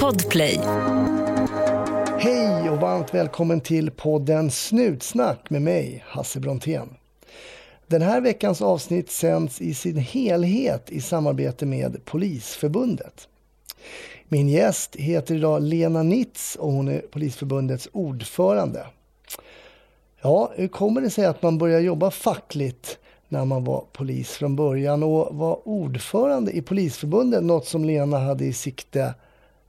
Podplay. Hej och varmt välkommen till podden Snutsnack med mig, Hasse Brontén. Den här veckans avsnitt sänds i sin helhet i samarbete med Polisförbundet. Min gäst heter idag Lena Nitz och hon är Polisförbundets ordförande. Ja, hur kommer det sig att man börjar jobba fackligt när man var polis från början och var ordförande i Polisförbundet, något som Lena hade i sikte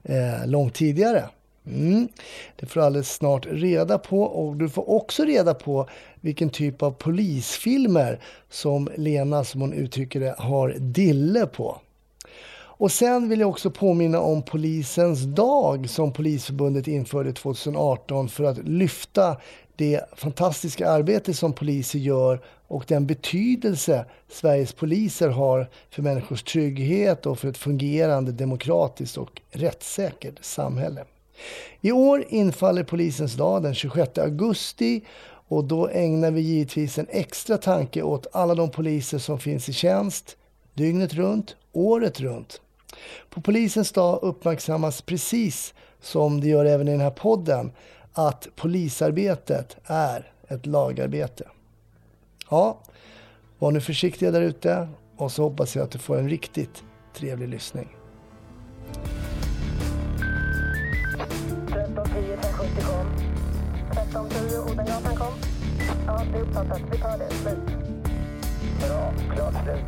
eh, långt tidigare? Mm. Det får du alldeles snart reda på och du får också reda på vilken typ av polisfilmer som Lena, som hon uttrycker det, har dille på. Och sen vill jag också påminna om Polisens dag som Polisförbundet införde 2018 för att lyfta det fantastiska arbete som poliser gör och den betydelse Sveriges poliser har för människors trygghet och för ett fungerande demokratiskt och rättssäkert samhälle. I år infaller Polisens dag den 26 augusti och då ägnar vi givetvis en extra tanke åt alla de poliser som finns i tjänst dygnet runt, året runt. På Polisens dag uppmärksammas precis som det gör även i den här podden att polisarbetet är ett lagarbete. Ja, var nu försiktiga där ute och så hoppas jag att du får en riktigt trevlig lyssning. 1310 570 kom. 1310 Odengatan kom. Ja, det är uppfattat. Vi tar det. Slut. Bra. Klart slut.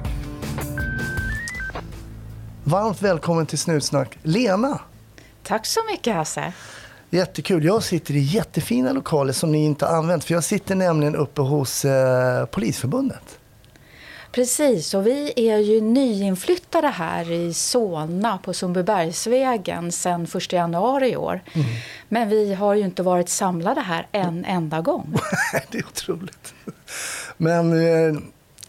Varmt välkommen till Snutsnack, Lena! Tack så mycket Hasse. Jättekul. Jag sitter i jättefina lokaler som ni inte har använt. För jag sitter nämligen uppe hos eh, Polisförbundet. Precis, och vi är ju nyinflyttade här i Solna på Sundbybergsvägen sedan 1 januari i år. Mm. Men vi har ju inte varit samlade här en enda gång. det är otroligt. Men eh,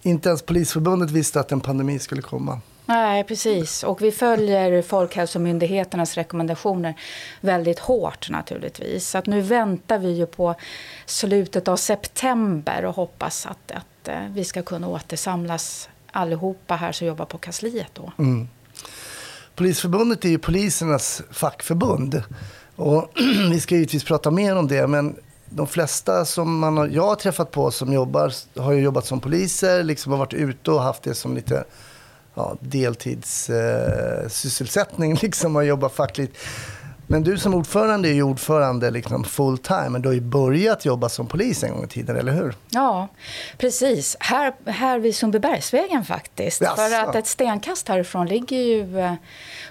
inte ens Polisförbundet visste att en pandemi skulle komma. Nej, precis. Och vi följer Folkhälsomyndigheternas rekommendationer väldigt hårt naturligtvis. Så att nu väntar vi ju på slutet av september och hoppas att, att eh, vi ska kunna återsamlas allihopa här som jobbar på kansliet då. Mm. Polisförbundet är ju polisernas fackförbund. Och vi ska givetvis prata mer om det, men de flesta som man har, jag har träffat på som jobbar har ju jobbat som poliser, liksom har varit ute och haft det som lite ja, deltidssysselsättning eh, liksom och jobba fackligt. Men du som ordförande är ju ordförande liksom full time, men du har ju börjat jobba som polis en gång i tiden, eller hur? Ja, precis. Här, här vid Sundbybergsvägen faktiskt. Jaså. För att ett stenkast härifrån ligger ju eh,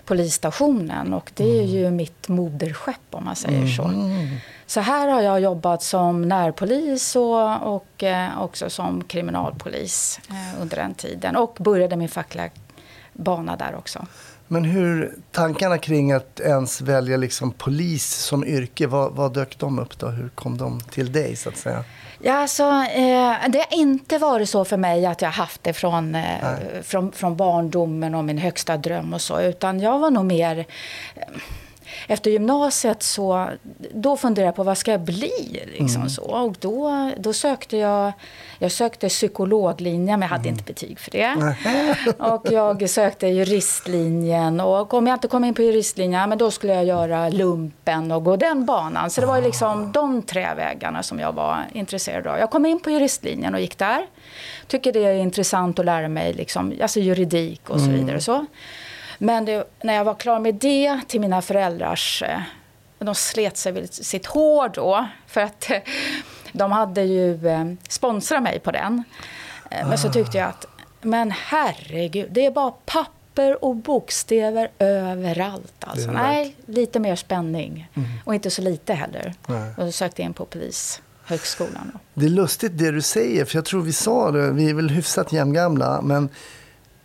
polisstationen och det är mm. ju mitt moderskepp om man säger mm. Så. Här har jag jobbat som närpolis och, och eh, också som kriminalpolis eh, under den tiden. Och började min fackliga bana där också. Men hur, tankarna kring att ens välja liksom polis som yrke, vad, vad dök de upp då? Hur kom de till dig så att säga? Ja, alltså, eh, det har inte varit så för mig att jag haft det från, eh, från, från barndomen och min högsta dröm och så, utan jag var nog mer eh, efter gymnasiet så då funderade jag på vad ska jag bli. Liksom mm. så. Och då, då sökte jag, jag sökte psykologlinjen men jag hade mm. inte betyg för det. och jag sökte juristlinjen och om jag inte kom in på juristlinjen men då skulle jag göra lumpen och gå den banan. Så det var liksom ah. de tre vägarna som jag var intresserad av. Jag kom in på juristlinjen och gick där. Tycker det är intressant att lära mig liksom, alltså juridik och så mm. vidare. Så. Men det, när jag var klar med det till mina föräldrars... Eh, de slet sig vid sitt hår då. För att eh, de hade ju eh, sponsrat mig på den. Men så tyckte jag att, men herregud, det är bara papper och bokstäver överallt. Alltså. Nej, lite mer spänning. Mm. Och inte så lite heller. Nej. Och så sökte jag in på Polishögskolan. Då. Det är lustigt det du säger, för jag tror vi sa det, vi är väl hyfsat jämngamla, men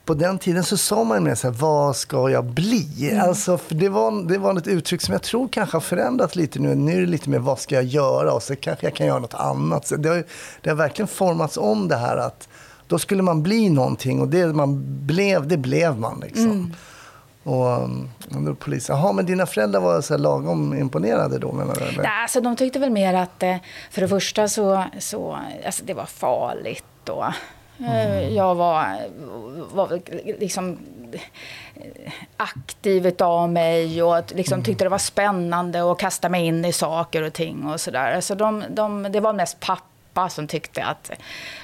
på den tiden så sa man mer så här, vad ska jag bli? Mm. Alltså, för det, var, det var ett uttryck som jag tror kanske har förändrats lite nu. Nu är det lite mer, vad ska jag göra? Och så kanske jag kan göra något annat. Så det, har, det har verkligen formats om det här att då skulle man bli någonting och det man blev, det blev man liksom. Mm. Och, och då polisen, jaha men dina föräldrar var så här lagom imponerade då menar du? Eller? Ja, alltså, de tyckte väl mer att, eh, för det första så, så alltså, det var farligt och Mm. Jag var, var liksom aktiv av mig och liksom mm. tyckte det var spännande att kasta mig in i saker och ting och sådär. Så de, de, det var mest pappa som tyckte att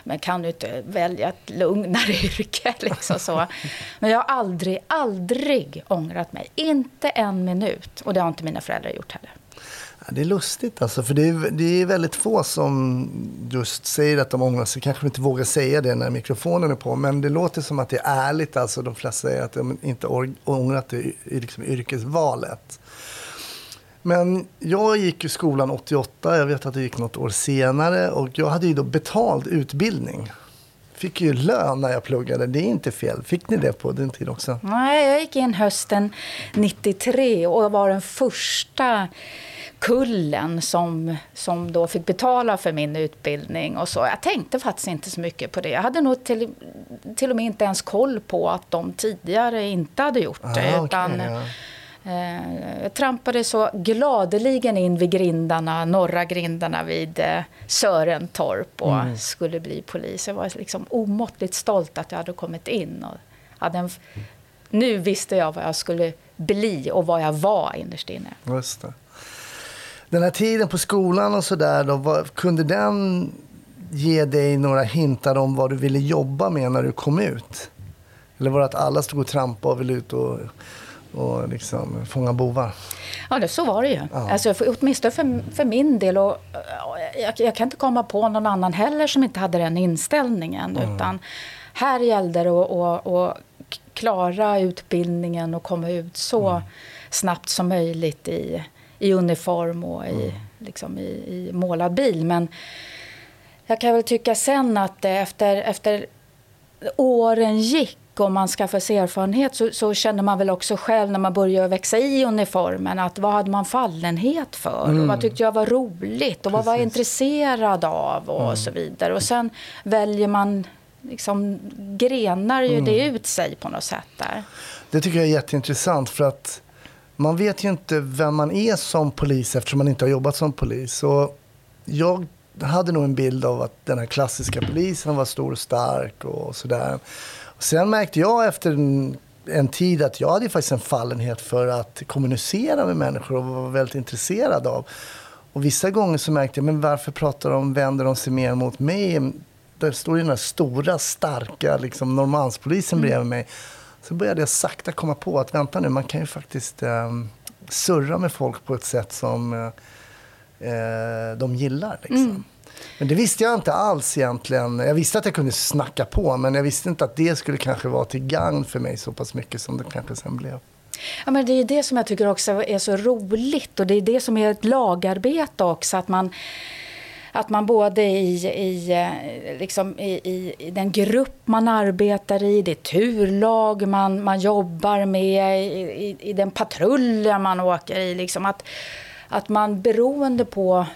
men kan du inte välja ett lugnare yrke? Liksom så. Men jag har aldrig, aldrig ångrat mig. Inte en minut. Och det har inte mina föräldrar gjort heller. Det är lustigt alltså, för det är, det är väldigt få som just säger att de ångrar sig. Kanske inte vågar säga det när mikrofonen är på, men det låter som att det är ärligt. Alltså, de flesta säger att de inte ångrat det i liksom yrkesvalet. Men jag gick i skolan 88, jag vet att det gick något år senare och jag hade ju då betald utbildning. Fick ju lön när jag pluggade, det är inte fel. Fick ni det på din tid också? Nej, jag gick in hösten 93 och var den första kullen som, som då fick betala för min utbildning. och så. Jag tänkte faktiskt inte så mycket på det. Jag hade nog till, till och med inte ens koll på att de tidigare inte hade gjort det. Ah, utan, okay, ja. Eh, jag trampade så gladeligen in vid grindarna, norra grindarna vid eh, Sörentorp och mm. skulle bli polis. Jag var liksom omåttligt stolt att jag hade kommit in. Och hade en, nu visste jag vad jag skulle bli och vad jag var innerst inne. Just det. Den här tiden på skolan och sådär, kunde den ge dig några hintar om vad du ville jobba med när du kom ut? Eller var det att alla stod och trampade och ville ut och, och liksom fånga bovar? Ja, det, så var det ju. Ja. Alltså, för, åtminstone för, för min del. Och, jag, jag, kan inte komma på någon annan heller som inte hade den inställningen. Mm. Utan här gällde det att, att, att klara utbildningen och komma ut så mm. snabbt som möjligt i i uniform och i, mm. liksom i, i målad bil. Men jag kan väl tycka sen att efter, efter åren gick och man skaffade sig erfarenhet så, så kände man väl också själv när man började växa i uniformen att vad hade man fallenhet för mm. och vad tyckte jag var roligt och vad var jag intresserad av och mm. så vidare. Och sen väljer man liksom grenar ju mm. det ut sig på något sätt där. Det tycker jag är jätteintressant för att man vet ju inte vem man är som polis eftersom man inte har jobbat som polis. Och jag hade nog en bild av att den här klassiska polisen var stor och stark och sådär. Sen märkte jag efter en, en, tid att jag hade faktiskt en fallenhet för att kommunicera med människor och var väldigt intresserad av. Och vissa gånger så märkte jag, men varför pratar de, vänder de sig mer mot mig? Där står ju den här stora, starka liksom, Norrmalmspolisen bredvid mm. mig. Så började jag sakta komma på att vänta nu, man kan ju faktiskt eh, surra med folk på ett sätt som eh, eh, de gillar. Liksom. Mm. Men det visste jag inte alls egentligen. Jag visste att jag kunde snacka på, men jag visste inte att det skulle kanske vara till gagn för mig så pass mycket som det kanske sen blev. Ja, men det är det som jag tycker också är så roligt och det är det som är ett lagarbete också. Att man att man både i, i, eh, liksom i, i, den grupp man arbetar i, det turlag man, man jobbar med, i, i, den patrullen man åker i, liksom att, att man beroende på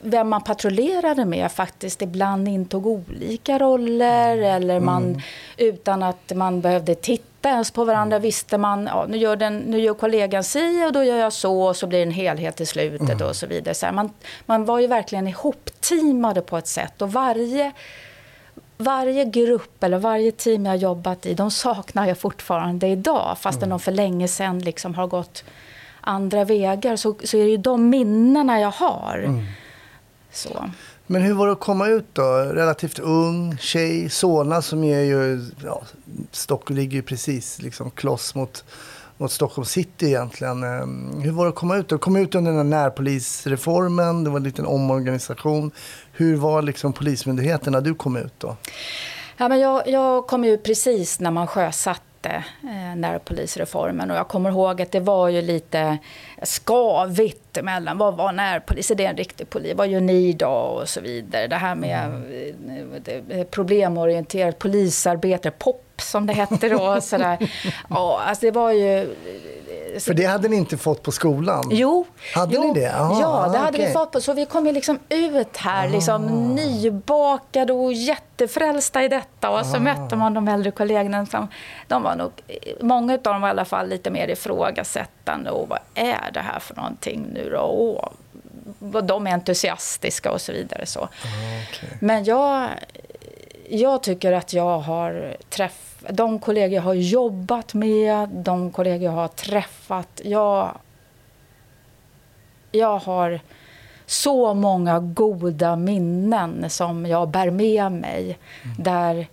vem man patrullerade med faktiskt ibland intog olika roller mm. eller man mm. utan att man behövde titta ens på varandra mm. visste man ja, nu, gör den, nu gör kollegan si och då gör jag så och så blir det en helhet i slutet mm. och så vidare. Så här, man, man var ju verkligen ihopteamade på ett sätt och varje varje grupp eller varje team jag jobbat i, de saknar jag fortfarande idag. Fastän mm. de för länge sedan liksom har gått andra vägar så, så är det ju de minnena jag har. Mm. Så. Men hur var det att komma ut då? Relativt ung tjej, Solna som är ju, ja, Stockholm ligger ju precis liksom kloss mot, mot Stockholm city egentligen. Ehm, hur var det att komma ut då? Kom ut under den här närpolisreformen, det var en liten omorganisation. Hur var liksom polismyndigheten när du kom ut då? Ja, men jag, jag kom ut precis när man sjösatte eh, närpolisreformen och jag kommer ihåg att det var ju lite skavigt emellan. Vad var närpolis? Är det en riktig polis? Vad gör ni då? Och så vidare. Det här med mm. problemorienterat polisarbete, POP som det hette då. Sådär. Ja, alltså det var ju för det hade ni inte fått på skolan? Jo. Hade jo, ni det? Aha, ja, det hade okay. vi fått. På, så vi kom ju liksom ut här liksom, nybakade och jättefrälsta i detta. Och så mötte man de äldre kollegorna. Som, de var nog, många av dem var i alla fall lite mer ifrågasättande. Och vad är det här för någonting nu då? Och, de är entusiastiska och så vidare. Så. Okay. Men jag jag tycker att jag har träffat de kollegor jag har jobbat med, de kollegor jag har träffat. Jag, jag har så många goda minnen som jag bär med mig. Mm. Där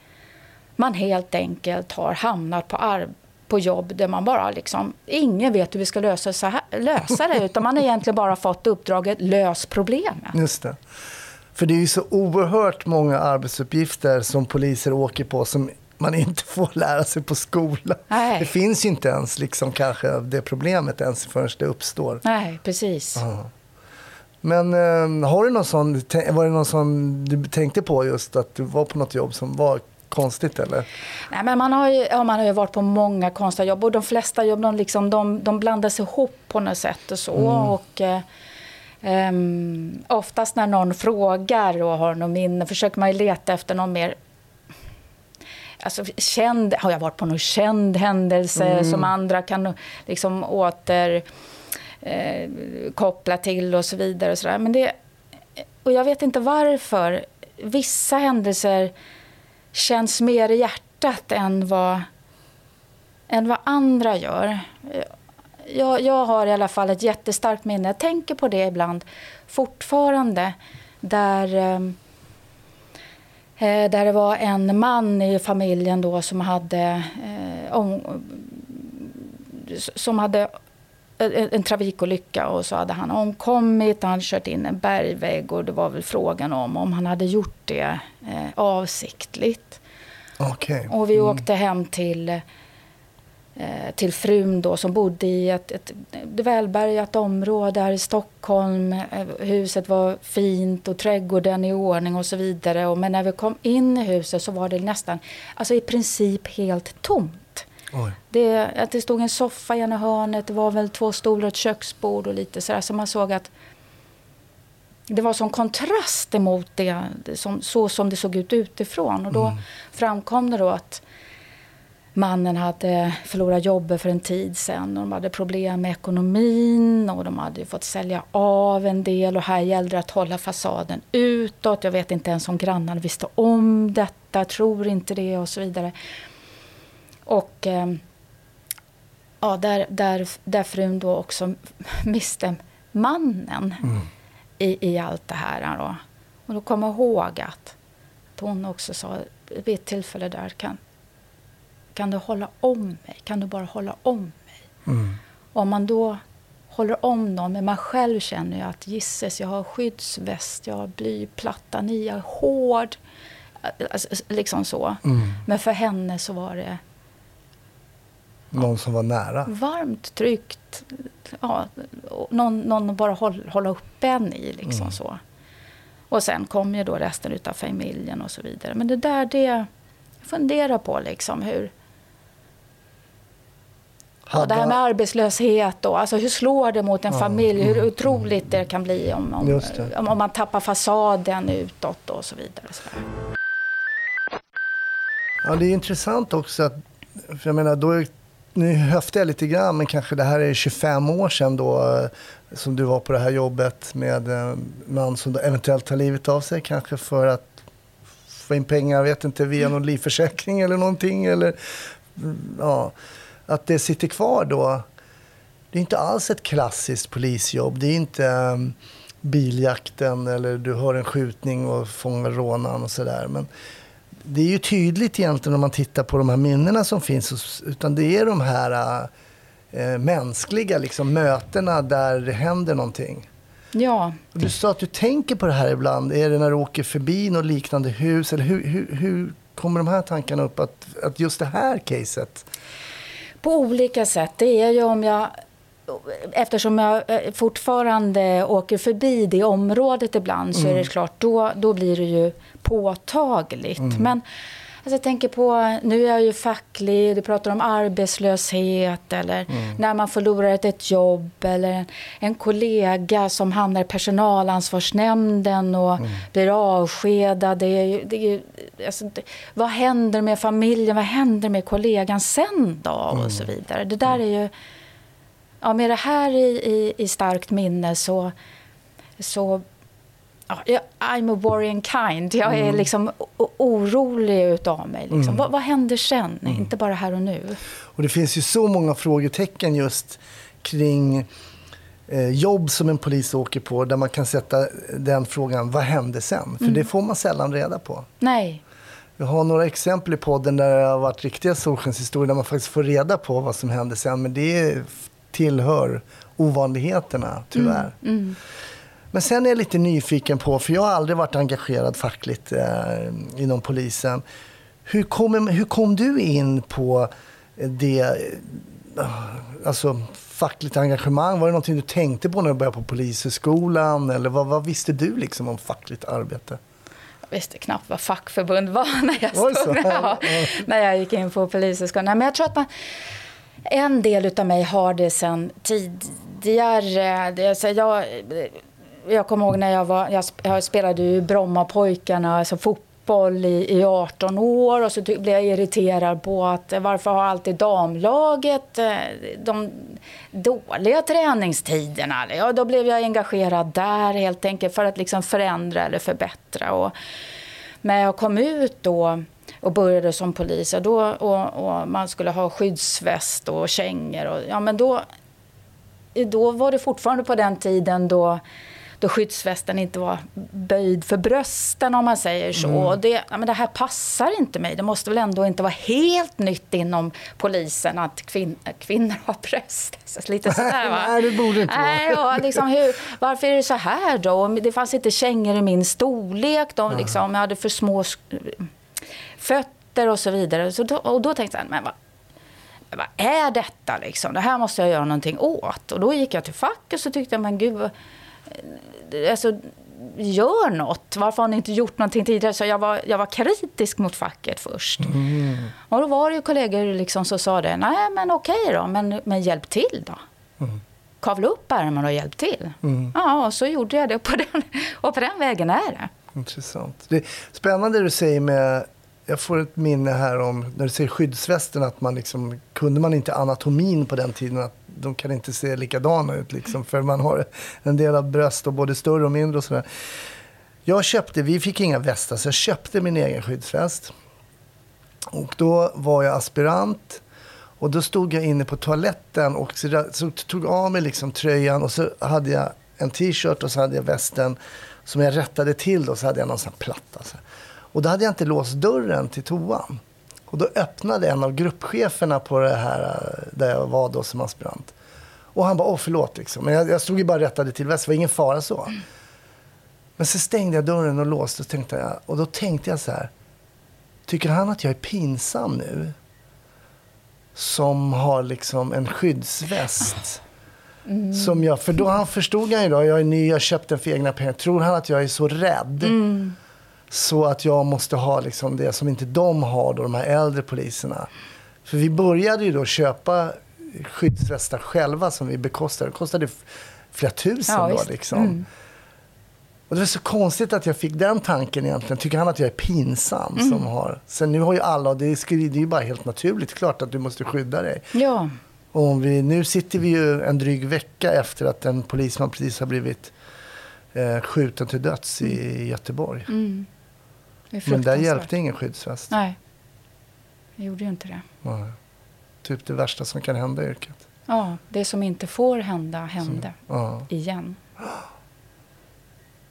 man helt enkelt har hamnat på, ar- på jobb där man bara liksom, ingen vet hur vi ska lösa, så här, lösa det. utan man har egentligen bara fått uppdraget lös problemet. Just det. För det är ju så oerhört många arbetsuppgifter som poliser åker på som man inte får lära sig på skolan. Det finns ju inte ens liksom kanske det problemet ens förrän det uppstår. Nej, precis. Aha. Men eh, har du någon sån, var det någon sån du tänkte på just att du var på något jobb som var konstigt eller? Nej, men man har, ju, ja, man har ju varit på många konstiga jobb och de flesta jobb de, liksom, de, de blandas ihop på något sätt och så. Mm. Och, eh, Um, oftast när någon frågar och har något minne försöker man leta efter någon mer Alltså, känd, har jag varit på någon känd händelse mm. som andra kan liksom åter eh, koppla till och så vidare. Och, så där. Men det, och jag vet inte varför. Vissa händelser känns mer i hjärtat än vad, än vad andra gör jag, jag har i alla fall ett jättestarkt minne. Jag tänker på det ibland fortfarande. Där, eh, där det var en man i familjen då som hade, eh, om, som hade en trafikolycka och så hade han omkommit. Han kört in en bergvägg och det var väl frågan om om han hade gjort det eh, avsiktligt. Okay. Och vi mm. åkte hem till Eh, till frun då som bodde i ett, ett, ett välbärgat område här i Stockholm. Eh, huset var fint och trädgården i ordning och så vidare. Men när vi kom in i huset så var det nästan, alltså i princip helt tomt. Det, att det stod en soffa i ena hörnet, det var väl två stolar och ett köksbord och lite sådär. Så man såg att det var sån kontrast emot det, som, så som det såg ut utifrån. Och då mm. framkom det då att mannen hade förlorat jobbet för en tid sedan. Och de hade problem med ekonomin och de hade fått sälja av en del. Och här gällde det att hålla fasaden utåt. Jag vet inte ens om grannarna visste om detta, tror inte det och så vidare. Och eh, ja, där, där, där frun då också miste mannen mm. i, i allt det här. Då. Och då kommer jag ihåg att hon också sa vid ett tillfälle där kan, kan du hålla om mig? Kan du bara hålla om mig? Mm. Om man då håller om någon, men man själv känner ju att gisses, jag har skyddsväst, jag har blyplatta, ni är hård. Alltså, liksom så. Mm. Men för henne så var det... Någon som var nära? Varmt, tryggt. Ja, någon, någon bara hålla, hålla upp en i. Liksom mm. så. Och sen kom ju då resten av familjen och så vidare. Men det där, det... Jag funderar på liksom hur... Ja, det här med arbetslöshet och alltså hur slår det mot en ja. familj? Hur mm. otroligt det kan bli om, om, om, om man tappar fasaden utåt och så vidare. Så ja, det är intressant också att, för jag menar, då är, nu höftar jag lite grann, men kanske det här är 25 år sedan då som du var på det här jobbet med en man som eventuellt tar livet av sig, kanske för att få in pengar, vet inte, via någon livförsäkring eller någonting. Eller, ja att det sitter kvar då. Det är inte alls ett klassiskt polisjobb. Det är inte um, biljakten eller du har en skjutning och fångar rånaren och sådär. Men det är ju tydligt egentligen om man tittar på de här minnena som finns. Utan det är de här uh, mänskliga liksom, mötena där det händer någonting. Ja. Du sa att du tänker på det här ibland. Är det när du åker förbi något liknande hus? Eller hur, hur, hur kommer de här tankarna upp? Att, att just det här caset på olika sätt. Det är ju om jag Eftersom jag eh, fortfarande åker förbi det området ibland så är det mm. klart, då, då blir det ju påtagligt. Mm. Men alltså, jag tänker på, nu är jag ju facklig, du pratar om arbetslöshet eller mm. när man förlorar ett, ett jobb eller en, kollega som hamnar i personalansvarsnämnden och mm. blir avskedad. Det är ju, det är ju, alltså, det, vad händer med familjen? Vad händer med kollegan sen då? Och mm. så vidare. Det där är ju... Ja, med det här i, i, i starkt minne så, så jag- I'm a worrying kind. Jag är liksom o- orolig utav mig. Liksom. Vad, vad händer sen? Inte bara här och nu. Och det finns ju så många frågetecken just kring eh, jobb som en polis åker på där man kan sätta den frågan, vad hände sen? För det får man sällan reda på. Nej. Vi har några exempel i podden där det har varit riktiga solskenshistorier där man faktiskt får reda på vad som hände sen. Men det tillhör ovanligheterna, tyvärr. Men sen är jag lite nyfiken på, för jag har aldrig varit engagerad fackligt eh, inom polisen. Hur kom, hur kom du in på det, eh, alltså fackligt engagemang? Var det någonting du tänkte på när du började på polishögskolan? Eller vad, vad visste du liksom om fackligt arbete? Jag visste knappt vad fackförbund var när jag, stod, ja, när jag gick in på Polishögskolan. Men jag tror att man, en del av mig har det sen tidigare. Jag, jag kommer ihåg när jag, var, jag, jag spelade ju Brommapojkarna, alltså fotboll i, i 18 år och så blev jag irriterad på att varför har alltid damlaget eh, de dåliga träningstiderna? Ja, då blev jag engagerad där helt enkelt för att liksom förändra eller förbättra. Och när jag kom ut då och började som polis och, då, och, och man skulle ha skyddsväst och kängor. Och, ja, men då, då var det fortfarande på den tiden då, då skyddsvästen inte var böjd för brösten om man säger så. Och det, ja, men det här passar inte mig. Det måste väl ändå inte vara helt nytt inom polisen att kvin, kvinnor har bröst. Så lite sådär, va? Nej, det borde inte vara. Nej, ja, liksom, hur, varför är det så här då? Det fanns inte kängor i min storlek. De, liksom, jag hade för små fötter och så vidare. Så då, och då tänkte jag, men vad, vad är detta liksom? Det här måste jag göra någonting åt. Och då gick jag till fack och så tyckte jag, men gud, alltså, gör något. Varför har ni inte gjort någonting tidigare? Så jag var, jag var kritisk mot facket först. Och då var det ju kollegor liksom som sa det, nej men okej då, men, men hjälp till då. Kavla upp ärmen och hjälp till. Ja, och så gjorde jag det på den, och på den vägen är det. Intressant. Det är spännande det du säger med... Jag får ett minne här om när du säger skyddsvästen. Att man liksom, kunde man inte anatomin på den tiden? Att de kan inte se likadana ut. Liksom, för man har en del av bröst och både större och mindre. och sådär. Jag köpte, vi fick inga västar, så jag köpte min egen skyddsväst. Och då var jag aspirant. Och då stod jag inne på toaletten och så, så tog av mig liksom tröjan och så hade jag en t-shirt och så hade jag västen som jag rättade till och så hade jag någon sån här platta. Så. Och då hade jag inte låst dörren till toan. Och då öppnade en av gruppcheferna på det här eh, där jag var då som aspirant. Och han bara, åh förlåt liksom. Men jag, jag stod ju bara och rättade till västen, det var ingen fara så. Men så stängde jag dörren och låste och, tänkte jag, och då tänkte jag så här. Tycker han att jag är pinsam nu? Som har liksom en skyddsväst. Som jag, för då han förstod han ju då, jag är ny, jag har köpt den för egna pengar. Tror han att jag är så rädd? Så att jag måste ha liksom det som inte de har då, de här äldre poliserna. För vi började ju då köpa skyddsvästar själva som vi bekostade. Det kostade flera tusen Ja, då liksom. Och det var så konstigt att jag fick den tanken egentligen. Tycker han att jag är pinsam som har... Sen nu har ju alla, och det är, skri- det är ju bara helt naturligt klart att du måste skydda dig. Ja, Och vi, nu sitter vi ju en dryg vecka efter att en polisman precis har blivit eh, skjuten till döds i Göteborg. är Men där hjälpte ingen skyddsväst. Nej, jag gjorde ju inte det. Nej. Typ det värsta som kan hända i yrket. Ja, det som inte får hända hände Ja. igen.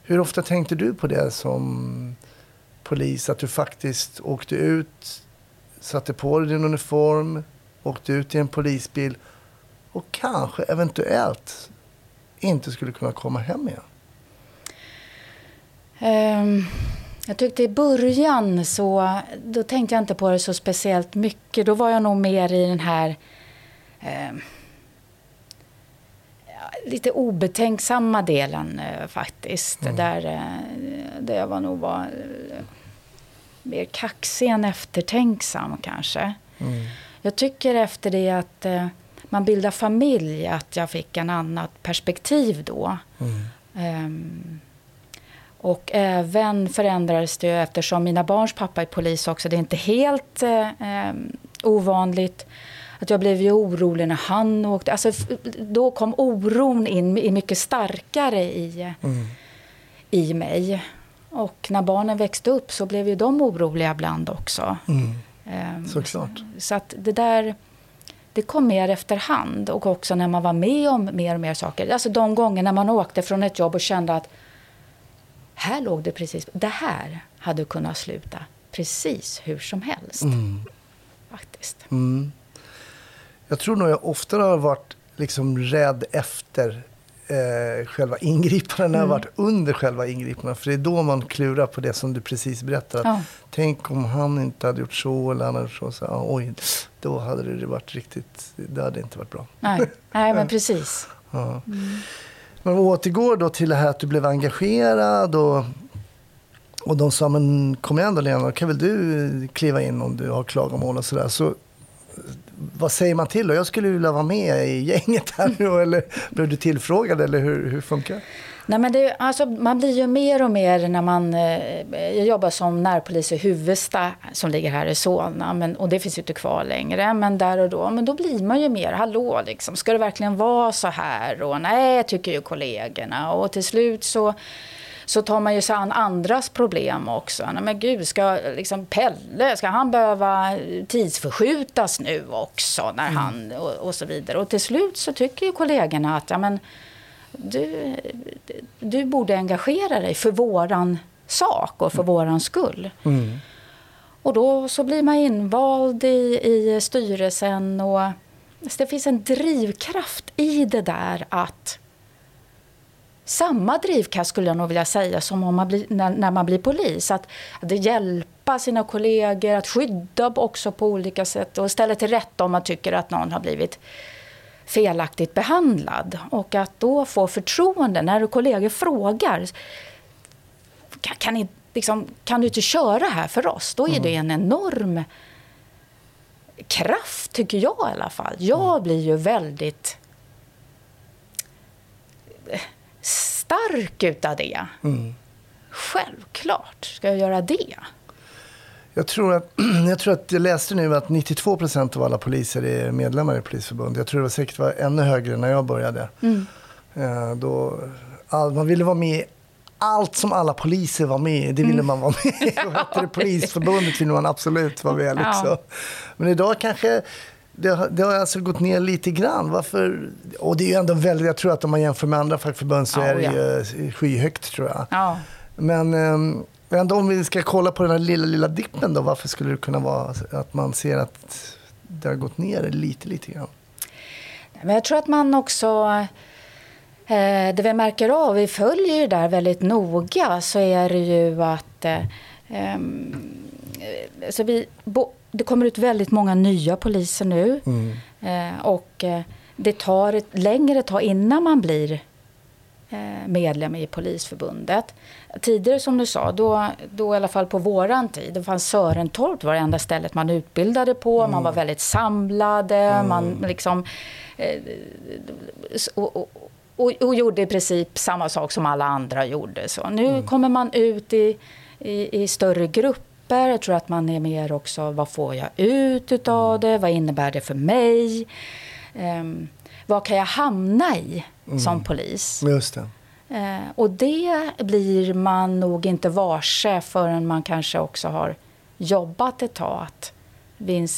Hur ofta tänkte du på det som polis? Att du faktiskt åkte ut, satte på dig din uniform, åkte ut i en polisbil och kanske eventuellt inte skulle kunna komma hem igen? Ehm, jag tyckte i början så, då tänkte jag inte på det så speciellt mycket. Då var jag nog mer i den här ja, lite obetänksamma delen eh, faktiskt. Där, eh, där jag var nog var eh, mer kaxig än eftertänksam kanske. Jag tycker efter det att eh, man bildar familj att jag fick en annat perspektiv då. Ehm, och även förändrades det eftersom mina barns pappa är polis också. Det är inte helt eh, eh, ovanligt. Att jag blev ju orolig när han åkte. Alltså, då kom oron in mycket starkare i, i mig. Och när barnen växte upp så blev ju de oroliga ibland också. Mm. Ehm, Såklart. Så att det där, det kom mer efterhand. Och också när man var med om mer och mer saker. Alltså de gånger när man åkte från ett jobb och kände att här låg det precis, det här hade kunnat sluta precis hur som helst. Mm. Faktiskt. Mm. Jag tror nog jag oftare har varit liksom rädd efter eh, själva ingripanden än jag har varit under själva ingripandet. För det är då man klurar på det som du precis berättade. Ja. Tänk om han inte hade gjort så eller han hade gjort så. så ja, oj, då hade det varit riktigt, det hade inte varit bra. Nej, nej men precis. Ja. Men om vi återgår då till det här att du blev engagerad och, och de sa men kom igen då Lena, då kan väl du kliva in om du har klagomål och sådär. Så vad säger man till då? Jag skulle vilja vara med i gänget här nu eller blev du tillfrågad eller hur, hur funkar det? Nej, men det, alltså, man blir ju mer och mer när man... Eh, jag jobbar som närpolis i Huvudsta som ligger här i Solna. Men, och det finns ju inte kvar längre. Men där och då, men då blir man ju mer, hallå liksom, ska det verkligen vara så här? Och nej, tycker ju kollegorna. Och till slut så så tar man ju sig an andras problem också. Nej, men gud, ska liksom Pelle, ska han behöva tidsförskjutas nu också? När han, och, och så vidare. Och till slut så tycker ju kollegorna att ja, men, du, du borde engagera dig för våran sak och för våran skull. Mm. Och då så blir man invald i, i styrelsen och det finns en drivkraft i det där att samma drivkraft skulle jag nog vilja säga som om man blir, när, när man blir polis. Att, att hjälpa sina kollegor, att skydda också på olika sätt och ställa till rätta om man tycker att någon har blivit felaktigt behandlad. Och att då få förtroende när kollegor frågar kan, kan, ni, liksom, kan du inte köra här för oss? Då är det en enorm kraft, tycker jag i alla fall. Jag blir ju väldigt stark utav det. Mm. Självklart ska jag göra det. Jag tror, att, jag tror att jag läste nu att 92 procent av alla poliser är medlemmar i Polisförbundet. Jag tror det var säkert var ännu högre när jag började. Mm. Eh, Då, all, man ville vara med i allt som alla poliser var med det ville Mm. man vara med i. Och hette det Polisförbundet ville man absolut vara med liksom. Ja. Men idag kanske det har, det har alltså gått ner lite grann. Varför? Och det är ju ändå väldigt, jag tror att om man jämför med andra fackförbund så Ja, är det ja. ju skyhögt tror jag. Ja. Men ehm, ändå om vi ska kolla på den här lilla, lilla dippen då. Varför skulle det kunna vara att man ser att det har gått ner lite, lite grann? Men jag tror att man också... Eh, det vi märker av, vi följer ju där väldigt noga, så är det ju att... Eh, ehm, eh, så vi, bo, det kommer ut väldigt många nya poliser nu. Eh, och eh, det tar ett längre tag innan man blir medlem i Polisförbundet. Tidigare som du sa, då, då i alla fall på våran tid, det fanns Sörentorp var det enda stället man utbildade på. Man var väldigt samlade, man liksom... Eh, och, och, och, och gjorde i princip samma sak som alla andra gjorde. Så nu kommer man ut i, i, i större grupper. Jag tror att man är mer också, vad får jag ut utav det? Vad innebär det för mig? Ehm, vad kan jag hamna i som polis? Just det. Eh, och det blir man nog inte varse förrän man kanske också har jobbat ett tag. Att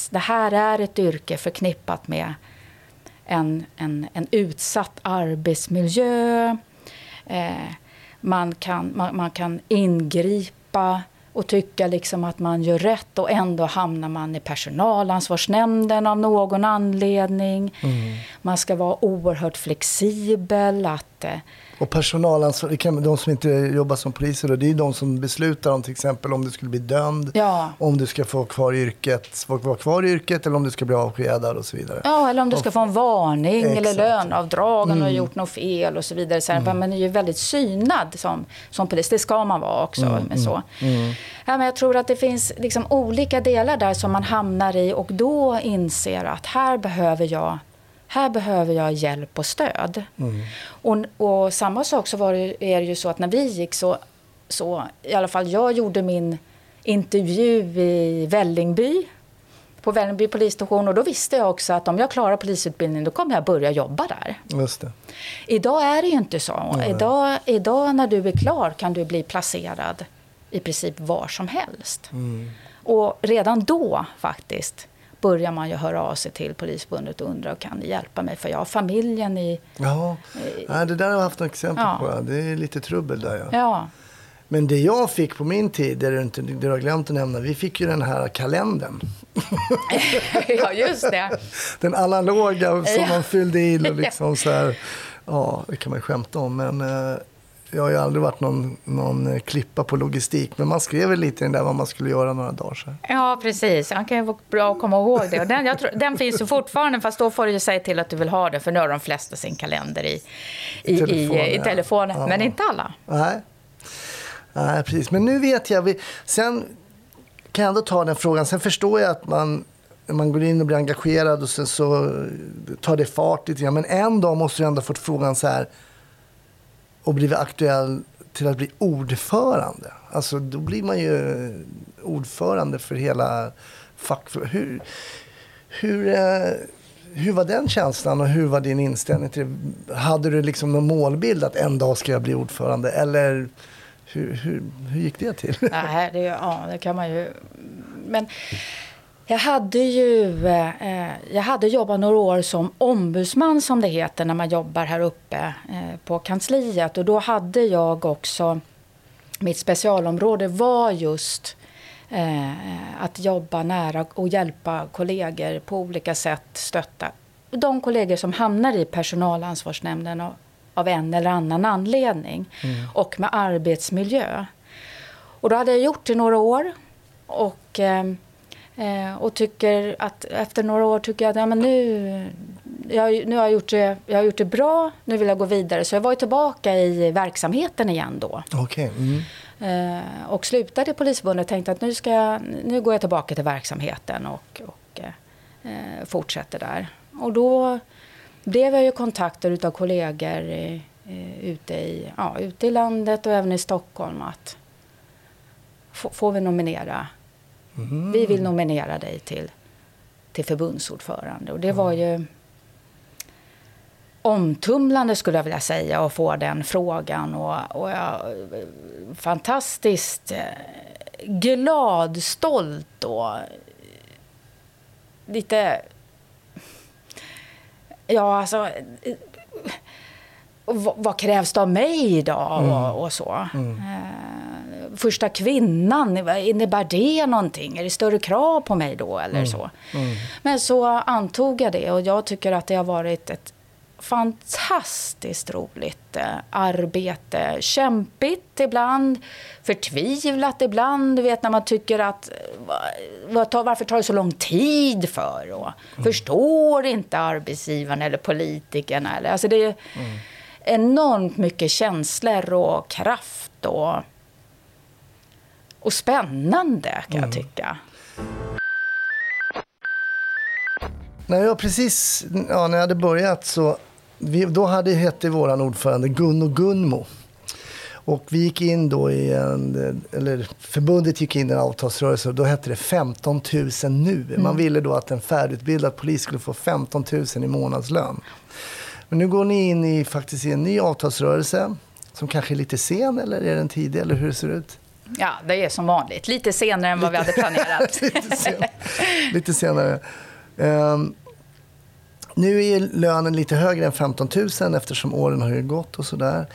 det här är ett yrke förknippat med en, en, en utsatt arbetsmiljö. Eh, man, kan, man, man kan ingripa och tycka liksom att man gör rätt och ändå hamnar man i personalansvarsnämnden av någon anledning. Man ska vara oerhört flexibel. att... Och personalansvar, det kan, de som inte jobbar som poliser, då, det är de som beslutar om till exempel om du skulle bli dömd, Ja. om du ska få kvar yrket, få vara kvar i yrket eller om du ska bli avskedad och så vidare. Ja, eller om du ska få en varning eller Exakt. Mm. löneavdrag om du har gjort något fel och så vidare. Så här, Man är ju väldigt synad som, som polis. Det ska man vara också. Mm, med så. Ja, men jag tror att det finns liksom olika delar där som man hamnar i och då inser att här behöver jag här behöver jag hjälp och stöd. Mm. Och, och samma sak så var det, är det ju så att när vi gick så, så, i alla fall jag gjorde min intervju i Vällingby på Vällingby polisstation och då visste jag också att om jag klarar polisutbildningen då kommer jag börja jobba där. Just det. Idag är det ju inte så. Idag, idag när du är klar kan du bli placerad i princip var som helst. Mm. Och redan då faktiskt börjar man ju höra av sig till Polisförbundet och undra kan ni hjälpa mig för jag har familjen i... Ja, Nej, det där har jag haft några exempel Ja. på. Det är lite trubbel där ja. Ja, Men det jag fick på min tid, det du, inte, det du har glömt att nämna, vi fick ju den här kalendern. ja just det. Den analoga som Ja. man fyllde i och liksom så här. Ja, det kan man ju skämta om. Men eh, jag har ju aldrig varit någon, någon eh, klippa på logistik. Men man skrev väl lite i den där vad man skulle göra några dagar sedan. Ja, precis. Han kan ju vara bra att komma ihåg det. Och den, jag tror, den finns ju fortfarande, fast då får du ju säga till att du vill ha det, för nu har de flesta sin kalender i, i, i, Telefonen, i, ja. telefonen. Ja. Men inte alla. Nej. Nej, precis. Men nu vet jag. Vi, sen kan jag ändå ta den frågan. Sen förstår jag att man, man går in och blir engagerad och sen så tar det fart lite grann. Men en dag måste du ändå fått frågan så här och blivit aktuell till att bli ordförande. Alltså då blir man ju ordförande för hela fackförbundet. Hur, hur, eh, hur var den känslan och hur var din inställning till det? Hade du liksom någon målbild att en dag ska jag bli ordförande? Eller hur, hur, hur gick det till? Nej, det, ja, det kan man ju... Men jag hade ju eh, jag hade jobbat några år som ombudsman, som det heter, när man jobbar här uppe eh, på kansliet. Och då hade jag också... Mitt specialområde var just eh, att jobba nära och hjälpa kollegor på olika sätt, stötta de kollegor som hamnar i personalansvarsnämnden av, av en eller annan anledning och med arbetsmiljö. Och då hade jag gjort det några år och, eh, och tycker att efter några år tycker jag att ja, men nu, jag, nu har jag, gjort det, jag har gjort det bra, nu vill jag gå vidare. Så jag var ju tillbaka i verksamheten igen då. Okej. Mm. Eh, och slutade i Polisförbundet och tänkte att nu, ska jag, nu går jag tillbaka till verksamheten och, och eh, eh, fortsätter där. Och då blev jag ju kontaktad av kollegor eh, eh, ute, i, ja, ute i landet och även i Stockholm att få- får vi nominera? Mm. Vi vill nominera dig till, till förbundsordförande. Och det var ju omtumlande skulle jag vilja säga att få den frågan. Och, och jag, fantastiskt eh, glad, stolt och lite... Ja, alltså... Vad, krävs det av mig idag och, och så? Eh, första kvinnan, innebär det någonting? Är det större krav på mig då eller så? Men så antog jag det och jag tycker att det har varit ett fantastiskt roligt eh, arbete. Kämpigt ibland, förtvivlat ibland. Du vet när man tycker att eh, va- vad tar, varför tar det så lång tid för? Och Förstår inte arbetsgivaren eller politikerna? Eller, alltså det är enormt mycket känslor och kraft och, och spännande kan jag tycka. När jag precis ja, när jag hade börjat så vi, då hade, hette vår ordförande Gunno Gunmo. Och vi gick in då i en, eller förbundet gick in i en avtalsrörelse och då hette det 15 000 nu. Man ville då att en färdigutbildad polis skulle få 15 000 i månadslön. Men nu går ni in i faktiskt i en ny avtalsrörelse som kanske är lite sen eller är den tidig eller hur ser det ut? Ja, det är som vanligt. Lite senare än vad vi hade planerat. lite, sen, lite senare. Ehm, nu är lönen lite högre än 15 000 eftersom åren har ju gått och sådär.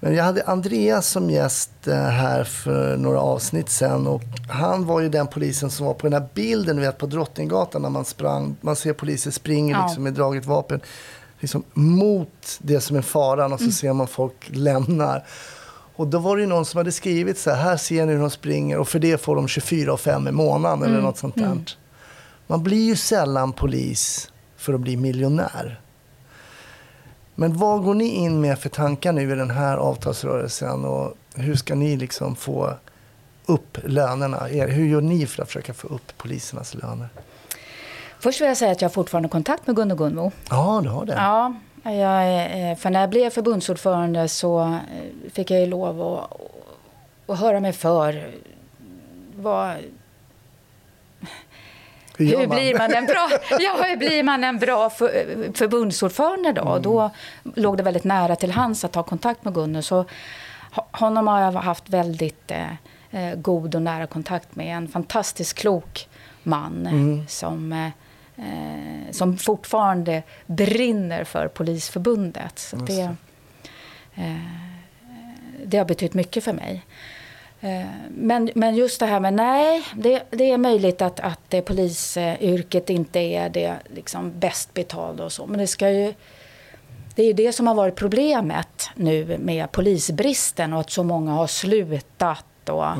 Men jag hade Andreas som gäst eh, här för några avsnitt sen och han var ju den polisen som var på den här bilden vet, på Drottninggatan när man sprang. Man ser poliser springer Ja. liksom med draget vapen liksom mot det som är faran och så ser man folk lämnar. Och då var det någon som hade skrivit så här, här ser ni hur de springer och för det får de 24 och 5 i månaden eller något sånt där. Man blir ju sällan polis för att bli miljonär. Men vad går ni in med för tankar nu i den här avtalsrörelsen och hur ska ni liksom få upp lönerna? Er- Hur gör ni för att försöka få upp polisernas löner? Först vill jag säga att jag har fortfarande kontakt med Gunnar Gunmo. Ja, du har det. Ja, jag, eh, för när jag blev förbundsordförande så eh, fick jag ju lov att, att höra mig för vad... Hur hur blir man en bra, ja, hur blir man en bra för, förbundsordförande då? Mm. Då låg det väldigt nära till hands att ta kontakt med Gunnar. Så ho- honom har jag haft väldigt eh, eh, god och nära kontakt med. En fantastiskt klok man Mm. som, eh, eh, som fortfarande brinner för Polisförbundet. Så det, eh, det har betytt mycket för mig. Eh, Men, men just det här med nej, det, det är möjligt att, att det polisyrket inte är det liksom bäst betalda och så. Men det ska ju... Det är ju det som har varit problemet nu med polisbristen och att så många har slutat. Och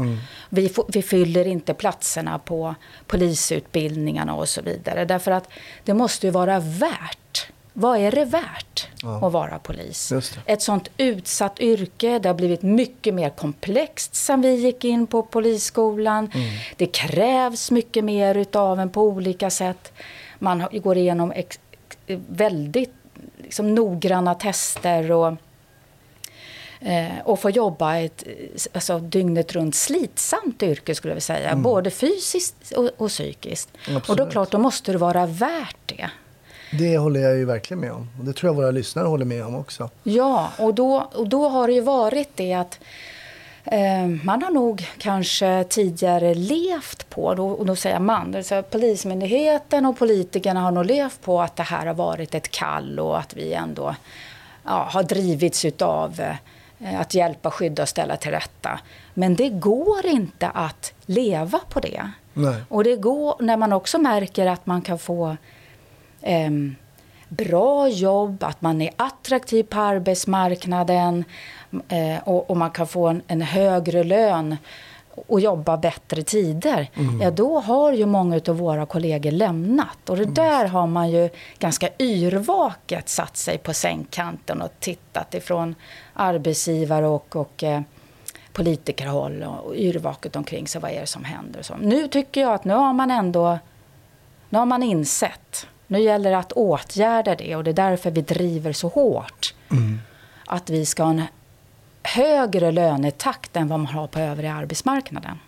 vi, får, vi fyller inte platserna på polisutbildningarna och så vidare. Därför att det måste ju vara värt. Vad är det värt Ja. att vara polis? Ett sånt utsatt yrke. Det har blivit mycket mer komplext sen vi gick in på polisskolan. Det krävs mycket mer utav en på olika sätt. Man går igenom väldigt liksom, noggranna tester och, och får jobba ett eh, alltså, dygnet runt slitsamt yrke skulle jag vilja säga. Både fysiskt och, och psykiskt. Och då Absolut. klart, då måste det vara värt det. Det håller jag ju verkligen med om. Och det tror jag våra lyssnare håller med om också. Ja, och då, och då har det ju varit det att eh, man har nog kanske tidigare levt på, då, och då säger man, alltså Polismyndigheten och politikerna har nog levt på att det här har varit ett kall och att vi ändå ja, har drivits utav eh, att hjälpa, skydda och ställa till rätta. Men det går inte att leva på det. Nej. Och det går när man också märker att man kan få ehm, bra jobb, att man är attraktiv på arbetsmarknaden eh, och, och man kan få en, en högre lön och jobba bättre tider, ja då har ju många av våra kollegor lämnat. Och det där har man ju ganska yrvaket satt sig på sängkanten och tittat ifrån arbetsgivare och, och eh, politikerhåll och, och yrvaket omkring sig. Vad är det som händer? Så. Nu tycker jag att nu har man ändå nu har man insett. Nu gäller det att åtgärda det och det är därför vi driver så hårt. Att vi ska ha en högre lönetakt än vad man har på övriga arbetsmarknaden.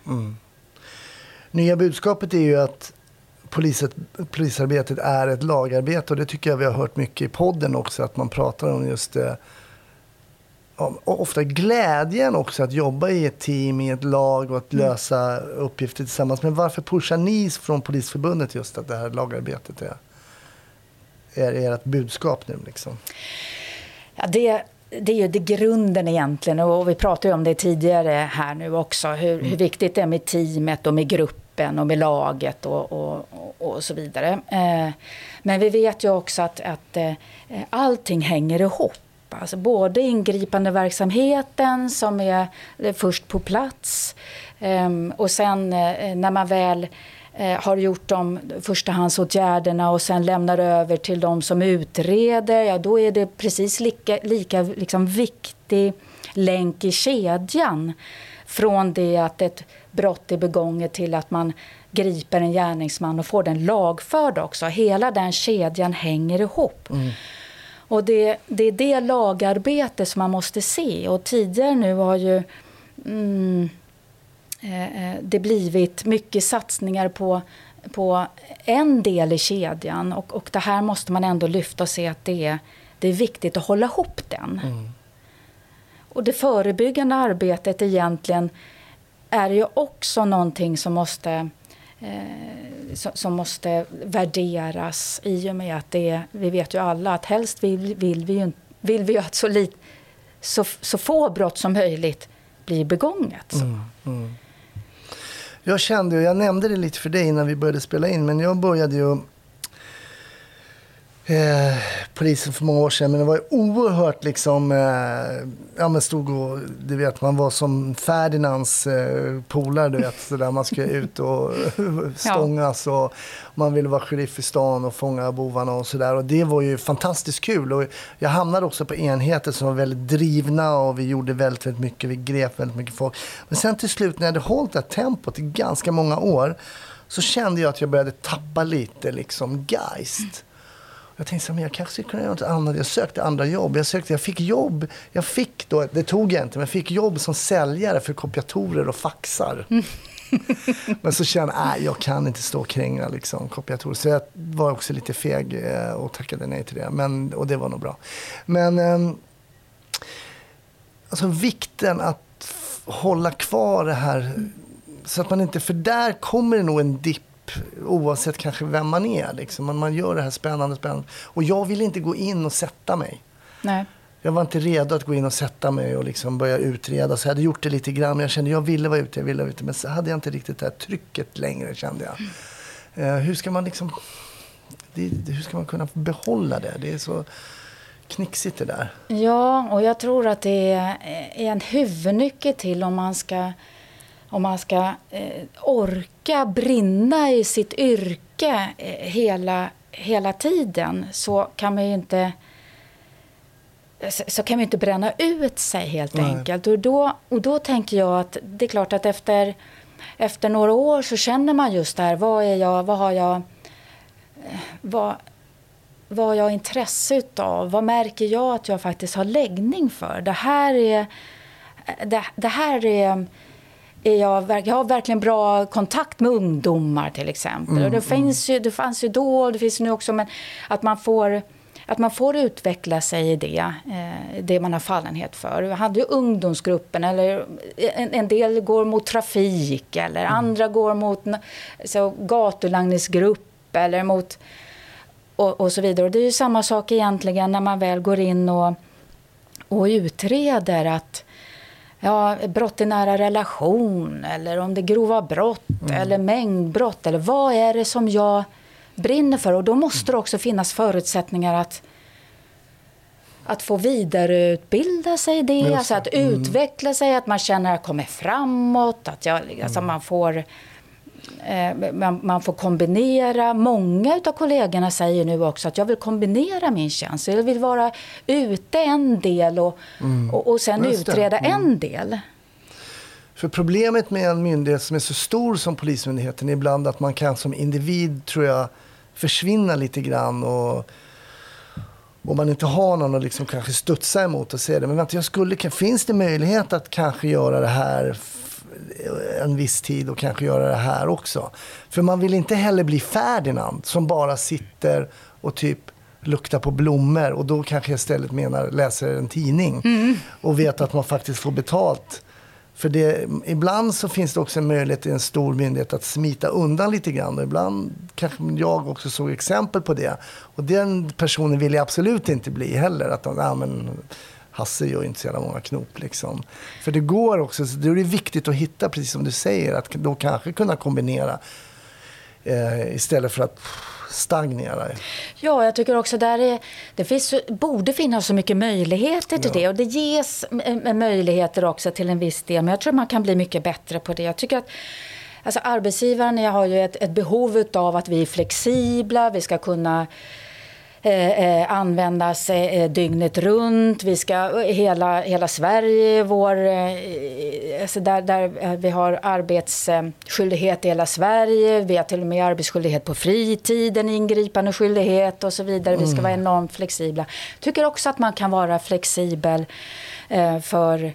Nya budskapet är ju att poliset, polisarbetet är ett lagarbete och det tycker jag vi har hört mycket i podden också att man pratar om just det. om- ofta glädjen också att jobba i ett team, i ett lag och att lösa uppgifter tillsammans. Men varför pushar ni från Polisförbundet just att det här lagarbetet är, är ert budskap nu liksom? Ja, det, det är ju det grunden egentligen och vi pratade om det tidigare här nu också. Hur, hur viktigt det är med teamet och med gruppen och med laget och, och, och, så vidare. Eh, men vi vet ju också att, att eh, allting hänger ihop. Alltså både ingripande verksamheten som är eh, först på plats ehm, och sen när man väl har gjort de förstahandsåtgärderna och sen lämnar över till de som utreder, ja då är det precis lika, lika liksom viktig länk i kedjan från det att ett brott är begånget till att man griper en gärningsman och får den lagförd också. Hela den kedjan hänger ihop. Och det, det är det lagarbete som man måste se. Och tidigare nu har ju mm, eh, eh, det blivit mycket satsningar på, på en del i kedjan. Och, och det här måste man ändå lyfta och se att det är, det är viktigt att hålla ihop den. Och det förebyggande arbetet egentligen är ju också någonting som måste, eh, som, måste värderas i och med att det är, vi vet ju alla att helst vill, vill vi ju vill vi att så, lit, så, så få brott som möjligt blir begånget. Jag kände, och jag nämnde det lite för dig innan vi började spela in, men jag började ju eh, polisen för många år sedan, men det var ju oerhört liksom, eh, ja men stod och, du vet, man var som Ferdinands eh, polare, du vet, så där man ska ut och stångas och man ville vara sheriff i stan och fånga bovarna och sådär. Och det var ju fantastiskt kul. Och jag hamnade också på enheter som var väldigt drivna och vi gjorde väldigt, väldigt mycket. Vi grep väldigt mycket folk. Men sen till slut när jag hade hållit det här tempot i ganska många år så kände jag att jag började tappa lite liksom geist. Jag tänkte men jag kanske kunna göra något annat. Jag sökte andra jobb. Jag, sökte, jag fick jobb. Jag fick då, det tog jag inte, men jag fick jobb som säljare för kopiatorer och faxar. Men så kände jag, jag kan inte stå och kränga liksom, kopiatorer. Så jag var också lite feg eh, och tackade nej till det. Men, och det var nog bra. Men eh, alltså vikten att hålla kvar det här. Så att man inte, för där kommer det nog en dipp oavsett kanske vem man är. Liksom. Man, man gör det här spännande, spännande. Och jag vill inte gå in och sätta mig. Nej. Jag var inte redo att gå in och sätta mig och liksom börja utreda. Så jag hade gjort det lite grann. Men jag kände jag ville vara ute, jag ville vara ute. Men så hade jag inte riktigt det här trycket längre kände jag. Eh, hur ska man liksom... Det, hur ska man kunna behålla det? Det är så knixigt det där. Ja, och jag tror att det är en huvudnyckel till om man ska, om man ska eh, orka brinna i sitt yrke eh, hela, hela tiden så kan man ju inte så kan man inte bränna ut sig helt Nej. enkelt. Och då, och då tänker jag att det är klart att efter, efter några år så känner man just det här, vad är jag, vad har jag, vad, vad har jag intresse utav? Vad märker jag att jag faktiskt har läggning för? Det här är, det, det här är är jag, jag har verkligen bra kontakt med ungdomar till exempel. Mm, och det, finns ju, det fanns ju då och det finns nu också, men att man får att man får utveckla sig i det, eh, det man har fallenhet för. Vi hade ju ungdomsgruppen, eller en, en del går mot trafik eller mm. andra går mot så, gatulangningsgrupp eller mot och, och, så vidare. Och det är ju samma sak egentligen när man väl går in och, och utreder att ja, brott i nära relation eller om det är grova brott mm. eller mängdbrott eller vad är det som jag brinner för. Och då måste det också finnas förutsättningar att att få vidareutbilda sig i det, alltså att mm. utveckla sig, att man känner att man kommer framåt, att jag, alltså mm. man, får, man, man, får kombinera. Många av kollegorna säger nu också att jag vill kombinera min tjänst. Jag vill vara ute en del och, mm. och, och sen utreda en mm. del. För problemet med en myndighet som är så stor som Polismyndigheten är ibland att man kan som individ, tror jag, försvinna lite grann. Och, om man inte har någon att liksom kanske studsa emot och säga det. Men vänta, jag skulle, finns det möjlighet att kanske göra det här en viss tid och kanske göra det här också? För man vill inte heller bli Ferdinand som bara sitter och typ luktar på blommor och då kanske jag istället menar läser en tidning mm. och vet att man faktiskt får betalt för det, ibland så finns det också en möjlighet i en stor myndighet att smita undan lite grann. Och ibland kanske jag också såg exempel på det. Och den personen vill jag absolut inte bli heller. Att de, ja, men, Hasse gör inte så jävla många knop. Liksom. För det går också, då är det viktigt att hitta, precis som du säger, att då kanske kunna kombinera eh, istället för att stagnera. Ja, jag tycker också där är, det finns, borde finnas så mycket möjligheter till ja. det och det ges möjligheter också till en viss del men jag tror man kan bli mycket bättre på det. Jag tycker att Alltså arbetsgivaren har ju ett, ett behov av att vi är flexibla, vi ska kunna Eh, eh, användas eh, dygnet runt. Vi ska, hela, hela Sverige, vår, eh, alltså där, där vi har arbetsskyldighet i hela Sverige. Vi har till och med arbetsskyldighet på fritiden, ingripande skyldighet och så vidare. Vi ska vara mm. enormt flexibla. Tycker också att man kan vara flexibel eh, för Eh,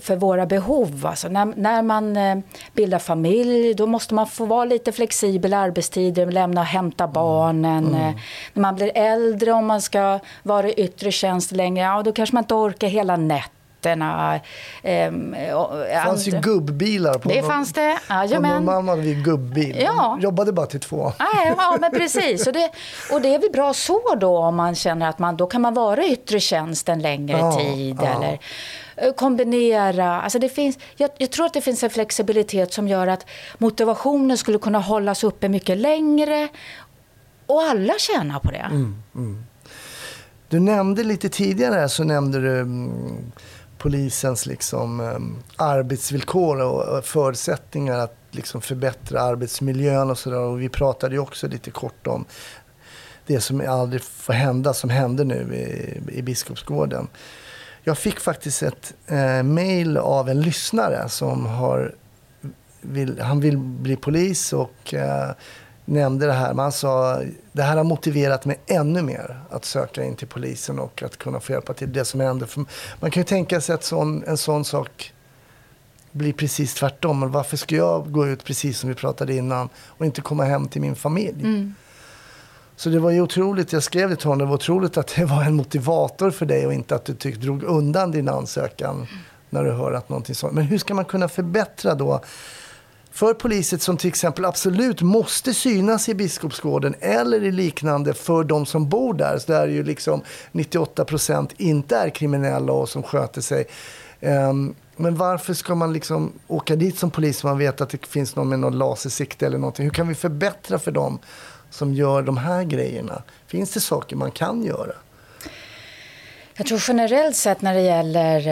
för våra behov. Alltså när, när man eh, bildar familj då måste man få vara lite flexibel i arbetstider, lämna och hämta mm. barnen. Mm. Mm. När man blir äldre, om man ska vara i yttre tjänst längre, ja, då kanske man inte orkar hela nätterna. Ehm, det fanns ju gubbbilar. På det någon, fanns det. Jajamän. På mamma hade vi gubbbil. Ja. jobbade bara till två. Ja, men precis. Och det, och det är väl bra så då om man känner att man, då kan man vara i yttre tjänst en längre ja, tid. Ja. Eller, Eh, Eh, kombinera. Alltså det finns, jag, jag, tror att det finns en flexibilitet som gör att motivationen skulle kunna hållas uppe mycket längre och alla tjänar på det. Mm, mm. Du nämnde lite tidigare så nämnde du mm, polisens liksom, mm, arbetsvillkor och förutsättningar att liksom förbättra arbetsmiljön och sådär. vi pratade ju också lite kort om det som aldrig får hända, som hände nu i, i Biskopsgården. Jag fick faktiskt ett eh, mail av en lyssnare som har, vill, han vill bli polis och eh, nämnde det här. Men han sa det här har motiverat mig ännu mer att söka in till polisen och att kunna få hjälpa till det som hände. För man kan ju tänka sig att sån, en sån sak blir precis tvärtom. Varför ska jag gå ut precis som vi pratade innan och inte komma hem till min familj? Mm. Så det var ju otroligt, jag skrev det till honom, det var otroligt att det var en motivator för dig och inte att du tyck, drog undan din ansökan när du hör att någonting sånt. Men hur ska man kunna förbättra då för poliser som till exempel absolut måste synas i Biskopsgården eller i liknande för de som bor där, så där ju liksom 98 procent inte är kriminella och som sköter sig. Um, men varför ska man liksom åka dit som polis om man vet att det finns någon med någon lasersikte eller någonting? Hur kan vi förbättra för dem som gör de här grejerna? Finns det saker man kan göra? Jag tror generellt sett när det gäller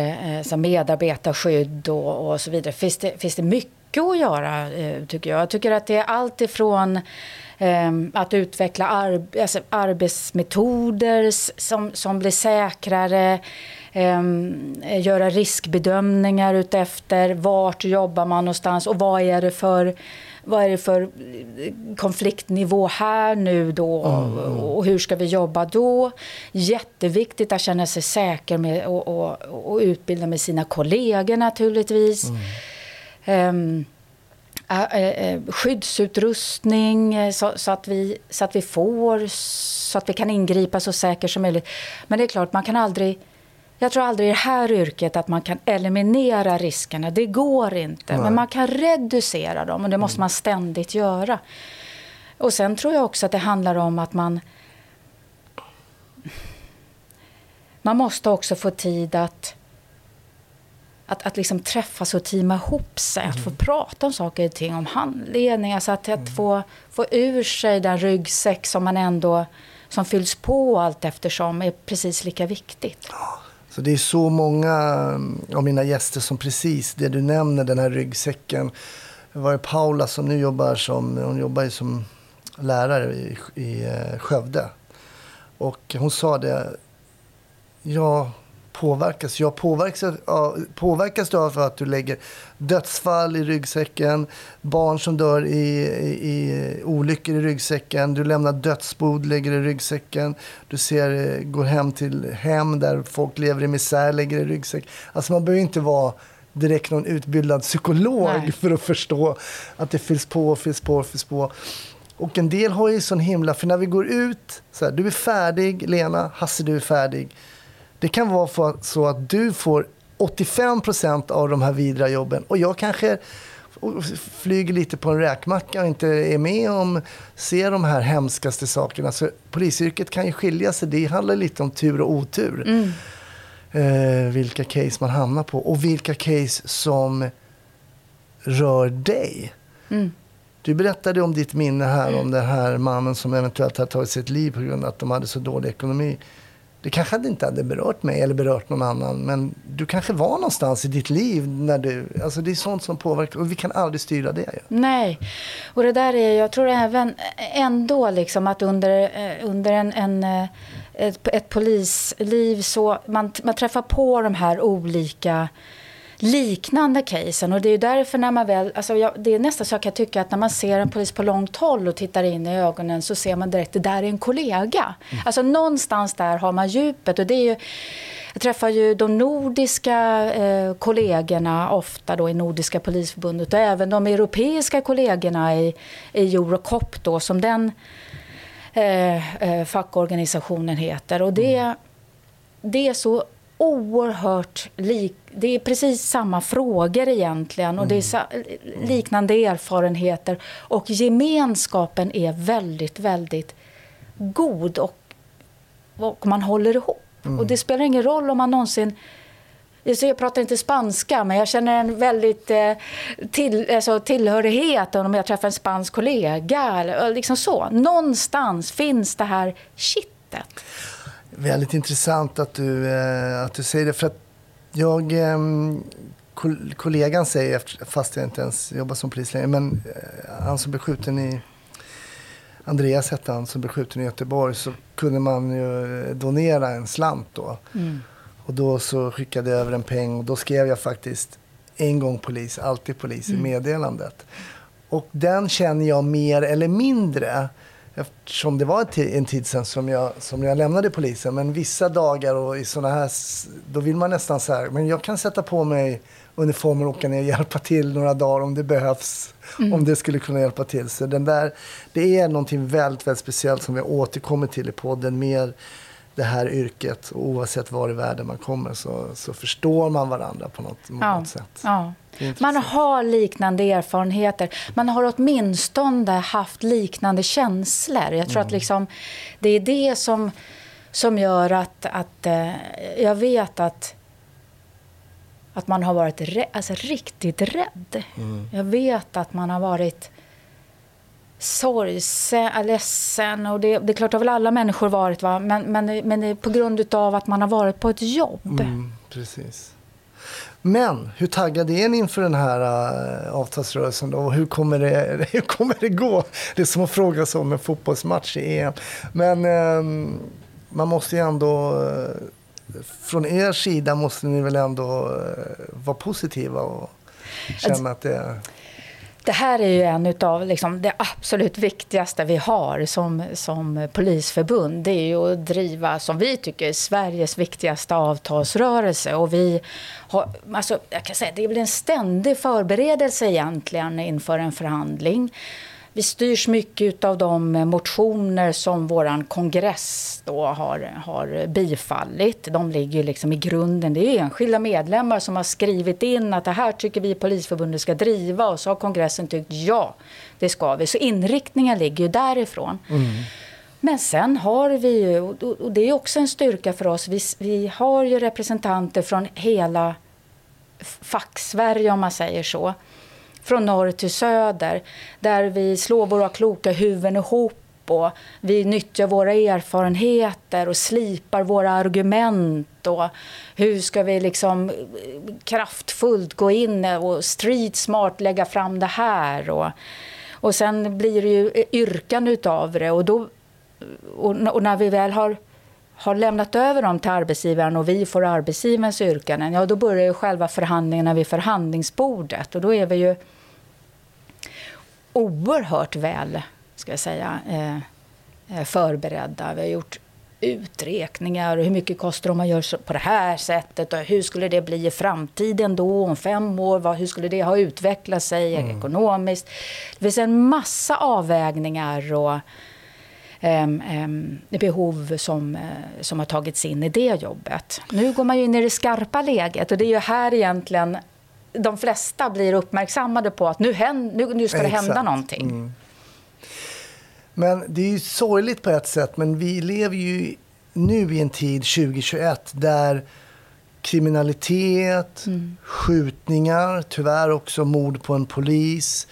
eh, medarbetarskydd och, och så vidare finns det, finns det mycket att göra eh, tycker jag. Jag tycker att det är allt ifrån ehm, att utveckla ar alltså arbetsmetoder som, som blir säkrare, eh, göra riskbedömningar utefter vart jobbar man någonstans och vad är det för vad är det för konfliktnivå här nu då mm. och hur ska vi jobba då? Jätteviktigt att känna sig säker med och, och, och utbilda med sina kollegor naturligtvis. Mm. Um, skyddsutrustning så, så, att vi, så att vi får så att vi kan ingripa så säkert som möjligt. Men det är klart, man kan aldrig jag tror aldrig i det här yrket att man kan eliminera riskerna. Det går inte. Nej. Men man kan reducera dem och det måste man ständigt göra. Och sen tror jag också att det handlar om att man... Man måste också få tid att, att, att liksom träffas och teama ihop sig. Mm. Att få prata om saker och ting, om handledning. Alltså att, mm. att få, få ur sig den ryggsäck som man ändå som fylls på allt eftersom är precis lika viktigt. Så det är så många mm, av mina gäster som precis det du nämner, den här ryggsäcken. Det var Paula som nu jobbar som, hon jobbar ju som lärare i, i eh, Skövde. Och hon sa det, ja, påverkas. Jag påverkas, påverkas du av att du lägger dödsfall i ryggsäcken, barn som dör i, i, i olyckor i ryggsäcken, du lämnar dödsbod, lägger i ryggsäcken, du ser, går hem till hem där folk lever i misär, lägger i ryggsäcken. Alltså man behöver inte vara direkt någon utbildad psykolog Nej. för att förstå att det fylls på, fylls på, fylls på. Och en del har ju sån himla, för när vi går ut, så här, du är färdig Lena, Hasse du är färdig. Det kan vara så att du får 85 procent av de här vidriga jobben och jag kanske flyger lite på en räkmacka och inte är med om, ser de här hemskaste sakerna. Så polisyrket kan ju skilja sig. Det handlar lite om tur och otur. Mm. Eh, vilka case man hamnar på och vilka case som rör dig. Mm. Du berättade om ditt minne här om den här mannen som eventuellt har tagit sitt liv på grund av att de hade så dålig ekonomi. Det kanske inte hade berört mig eller berört någon annan. Men du kanske var någonstans i ditt liv när du... Alltså det är sånt som påverkar. Och vi kan aldrig styra det. Ja. Nej. Och det där är, jag tror även ändå liksom att under, eh, under en, en eh, ett, ett polisliv så man, man träffar på de här olika liknande casen. Och det är därför när man väl, alltså jag, det är nästan så jag kan tycka att när man ser en polis på långt håll och tittar in i ögonen så ser man direkt att det där är en kollega. Mm. Alltså någonstans där har man djupet och det är ju jag träffar ju de nordiska eh, kollegorna ofta då i Nordiska polisförbundet och även de europeiska kollegorna i, i Eurocop då som den eh, eh, fackorganisationen heter. Och det, mm. det är så oerhört lik, det är precis samma frågor egentligen och det är mm. liknande erfarenheter och gemenskapen är väldigt, väldigt god och, och man håller ihop. Mm. Och det spelar ingen roll om man någonsin jag pratar inte spanska, men jag känner en väldigt eh, till, alltså, tillhörighet om jag träffar en spansk kollega. Eller, liksom så. Någonstans finns det här kittet. Väldigt intressant att du, eh, att du säger det. För att jag, eh, kollegan säger, fast jag inte ens jobbar som polis längre, men eh, han som blev skjuten i Andreas hette han som blev skjuten i Göteborg så kunde man ju donera en slant då. Mm. Och då så skickade jag över en peng och då skrev jag faktiskt en gång polis, alltid polis mm. i meddelandet. Och den känner jag mer eller mindre eftersom det var en, ti- en tid sedan som jag, som jag lämnade polisen. Men vissa dagar och i såna här, då vill man nästan så här, men jag kan sätta på mig uniformen och åka ner och hjälpa till några dagar om det behövs. Om det skulle kunna hjälpa till. Så den där, det är någonting väldigt, väldigt speciellt som vi återkommer till i podden. Mer det här yrket. Och oavsett var i världen man kommer så, så förstår man varandra på något, på Ja, något sätt. ja. Man har liknande erfarenheter. Man har åtminstone haft liknande känslor. Jag tror att liksom, det är det som, som gör att, att eh, jag vet att, att man har varit rä- alltså, riktigt rädd. Jag vet att man har varit sorgsen, ledsen. Och det, det är klart, det har väl alla människor varit. Va? Men, men, men det är på grund av att man har varit på ett jobb. Mm, precis. Men hur taggad är ni inför den här uh, avtalsrörelsen då? Och hur kommer, det, hur kommer det gå? Det är som att fråga sig om en fotbollsmatch i EM. Men ehm, man måste ju ändå... Eh, från er sida måste ni väl ändå eh, vara positiva och känna att det... Det här är ju en av liksom, det absolut viktigaste vi har som, som polisförbund. Det är ju att driva, som vi tycker, Sveriges viktigaste avtalsrörelse. Och vi har, alltså, jag kan säga, det är väl en ständig förberedelse egentligen inför en förhandling. Vi styrs mycket av de motioner som vår kongress då har, har bifallit. De ligger liksom i grunden. Det är enskilda medlemmar som har skrivit in att det här tycker vi Polisförbundet ska driva och så har kongressen tyckt ja, det ska vi. Så inriktningen ligger ju därifrån. Men sen har vi ju, och och det är också en styrka för oss, vi, vi har ju representanter från hela facksverige om man säger så. Från norr till söder. Där vi slår våra kloka huvuden ihop och vi nyttjar våra erfarenheter och slipar våra argument. Och hur ska vi liksom eh, kraftfullt gå in och street smart lägga fram det här. Och, och sen blir det ju eh, yrkan utav det. Och, då, och, när vi väl har har lämnat över dem till arbetsgivaren och vi får arbetsgivarens yrkanden, ja då börjar ju själva förhandlingarna vid förhandlingsbordet och då är vi ju oerhört väl, ska jag säga, eh, eh, förberedda. Vi har gjort uträkningar och hur mycket kostar det om man gör på det här sättet och hur skulle det bli i framtiden då, om fem år, vad, hur skulle det ha utvecklat sig ekonomiskt? Det finns en massa avvägningar och em, em, behov som, eh, som har tagits in i det jobbet. Nu går man ju in i det skarpa läget och det är ju här egentligen de flesta blir uppmärksammade på att nu, hän, nu, nu ska det hända Exakt. någonting. Mm. Men det är ju sorgligt på ett sätt, men vi lever ju nu i en tid, 2021, där kriminalitet, skjutningar, tyvärr också mord på en polis,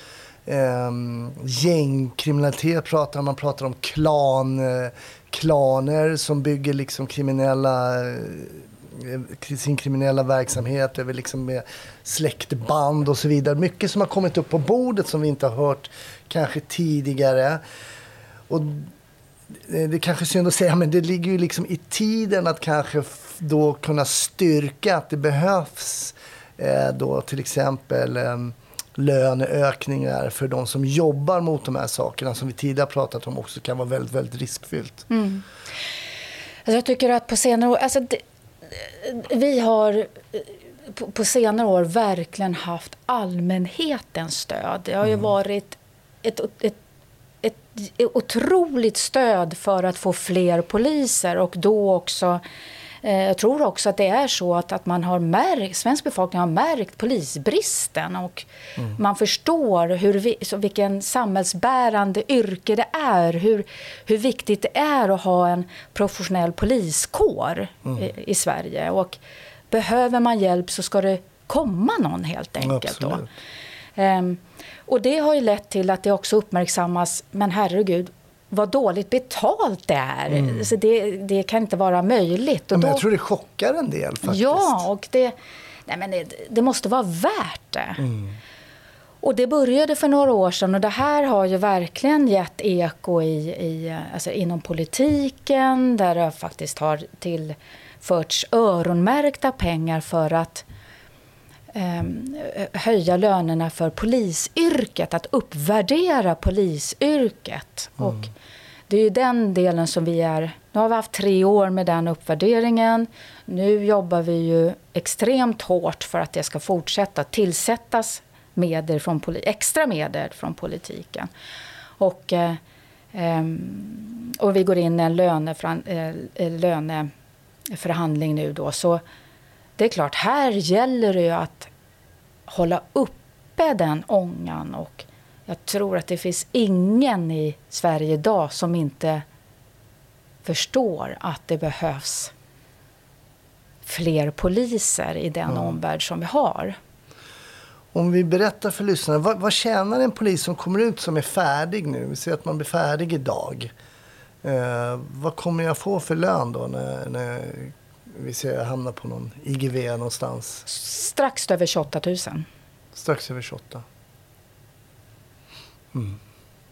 um, gängkriminalitet pratar man pratar om klan, eh, klaner som bygger liksom kriminella eh, Eh, sin kriminella verksamhet över liksom med släktband och så vidare. Mycket som har kommit upp på bordet som vi inte har hört kanske tidigare. Och eh, det är kanske är synd att säga, men det ligger ju liksom i tiden att kanske då kunna styrka att det behövs eh, då till exempel eh, löneökningar för de som jobbar mot de här sakerna som vi tidigare pratat om också kan vara väldigt, väldigt riskfyllt. Mm. Alltså jag tycker att på senare år... Alltså det, vi har eh, på, senare år verkligen haft allmänhetens stöd. Det har ju varit ett, ett, ett, ett otroligt stöd för att få fler poliser och då också jag tror också att det är så att, att man har märkt, svensk befolkning har märkt polisbristen och man förstår hur vi, så vilken samhällsbärande yrke det är. Hur, hur viktigt det är att ha en professionell poliskår i, i Sverige. Och behöver man hjälp så ska det komma någon helt enkelt. Ehm, och det har ju lett till att det också uppmärksammas, men herregud, vad dåligt betalt det är. Så det, det kan inte vara möjligt. Och Men då, jag tror det chockar en del faktiskt. Ja, och det, nej men det, det måste vara värt det. Mm. Och det började för några år sedan och det här har ju verkligen gett eko i, i, alltså inom politiken där det faktiskt har tillförts öronmärkta pengar för att höja lönerna för polisyrket, att uppvärdera polisyrket. Och det är ju den delen som vi är... Nu har vi haft tre år med den uppvärderingen. Nu jobbar vi ju extremt hårt för att det ska fortsätta tillsättas medel från, extra medel från politiken. Och, eh, ehm, och vi går in i en eh, löneförhandling nu då. Så det är klart, här gäller det ju att hålla uppe den ångan. Och jag tror att det finns ingen i Sverige idag som inte förstår att det behövs fler poliser i den mm. omvärld som vi har. Om vi berättar för lyssnarna, vad, vad tjänar en polis som kommer ut som är färdig nu? Vi ser att man blir färdig idag. Eh, vad kommer jag få för lön då när, när vi ser jag hamnar på någon IGV någonstans? Strax över 28 000. Strax över 28. Mm.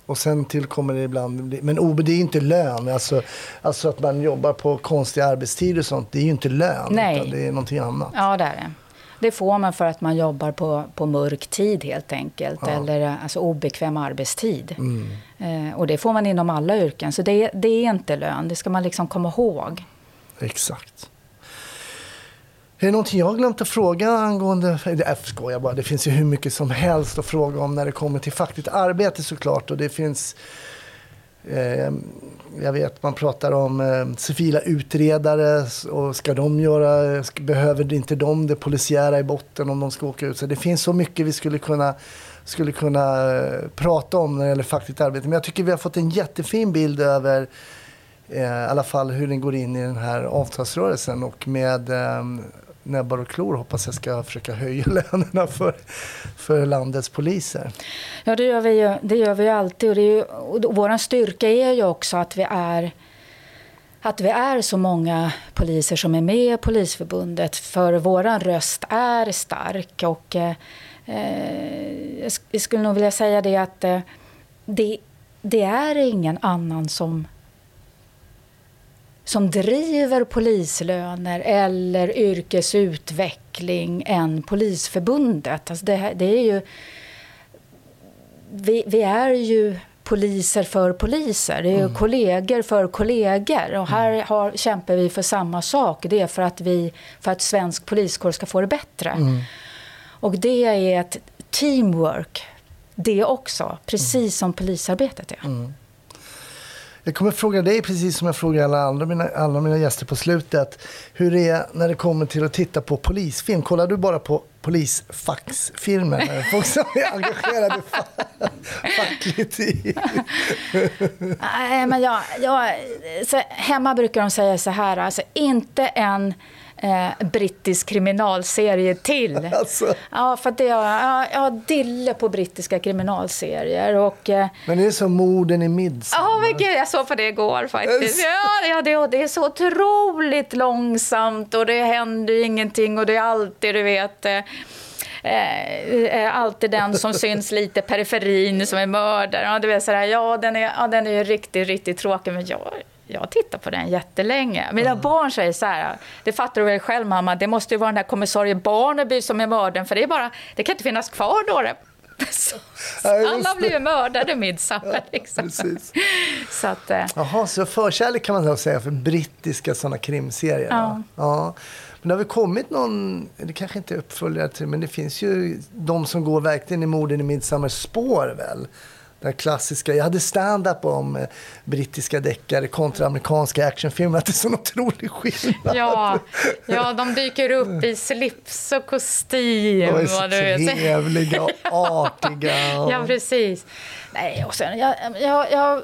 Och sen tillkommer det ibland, men OB det är inte lön. Alltså, alltså att man jobbar på konstiga arbetstider och sånt, det är ju inte lön. Nej. Det är någonting annat. Ja, det är det. Det får man för att man jobbar på, på mörk tid helt enkelt. Ja. Eller alltså obekväm arbetstid. Mm. Eh, och det får man inom alla yrken. Så det, det är inte lön, det ska man liksom komma ihåg. Exakt. Är det någonting jag har glömt att fråga angående... Jag skojar bara, det finns ju hur mycket som helst att fråga om när det kommer till fackligt arbete såklart. Och det finns... Eh, jag vet, man pratar om eh, civila utredare och ska de göra... Behöver inte de det polisiära i botten om de ska åka ut? Så det finns så mycket vi skulle kunna skulle kunna eh, prata om när det gäller fackligt arbete. Men jag tycker vi har fått en jättefin bild över eh, i alla fall hur den går in i den här avtalsrörelsen och med eh, näbbar och klor hoppas jag ska försöka höja lönerna för, för landets poliser. Ja, det gör vi ju, det gör vi ju alltid. Och, det är ju, och vår styrka är ju också att vi är att vi är så många poliser som är med i Polisförbundet. För vår röst är stark. Och, eh, eh jag skulle nog vilja säga det att eh, det, det är ingen annan som som driver polislöner eller yrkesutveckling än Polisförbundet. Alltså det, det är ju, vi, vi, är ju poliser för poliser. Det är mm. kollegor för kollegor. Och här mm. har, kämpar vi för samma sak. Det är för att, vi, för att svensk poliskår ska få det bättre. Mm. Och det är ett teamwork, det också. Precis mm. som polisarbetet är. Mm. Jag kommer fråga dig, precis som jag frågar alla andra mina, alla mina gäster på slutet, hur det är när det kommer till att titta på polisfilm. Kollar du bara på polisfaxfilmer? Folk som är engagerade fackligt i... Nej, men jag, jag, så hemma brukar de säga så här, alltså inte en eh, brittisk kriminalserie till. Alltså. Ja, för det, jag, jag har dille på brittiska kriminalserier. Och, eh, men det är som morden i Midsommar. Ja, men gud, jag såg på det igår faktiskt. Ja, ja det, det är så otroligt långsamt och det händer ingenting och det är alltid, du vet... Eh, eh, alltid den som syns lite periferin som är mördare. Ja, du vet, sådär, ja, den är, ja, den är riktigt, riktigt tråkig, men jag, jag tittar på den jättelänge. Mina mm. barn säger så här, det fattar du väl själv mamma, det måste ju vara den där kommissarie Barnaby som är mördaren, för det är bara, det kan inte finnas kvar då. Så, alla blir ju mördade midsommar. Liksom. så att, eh. Jaha, så förkärlek kan man säga för brittiska sådana krimserier? Ja. ja. Men det har väl kommit någon, det kanske inte är uppföljare till, men det finns ju de som går verkligen i morden i Midsommar spår väl? Den klassiska. Jag hade stand-up om eh, brittiska deckare kontra amerikanska actionfilmer. Att det är så otrolig skillnad. Ja, ja, de dyker upp i slips och kostym. De är så trevliga och artiga. Ja, precis. Nej, och sen, jag, jag, jag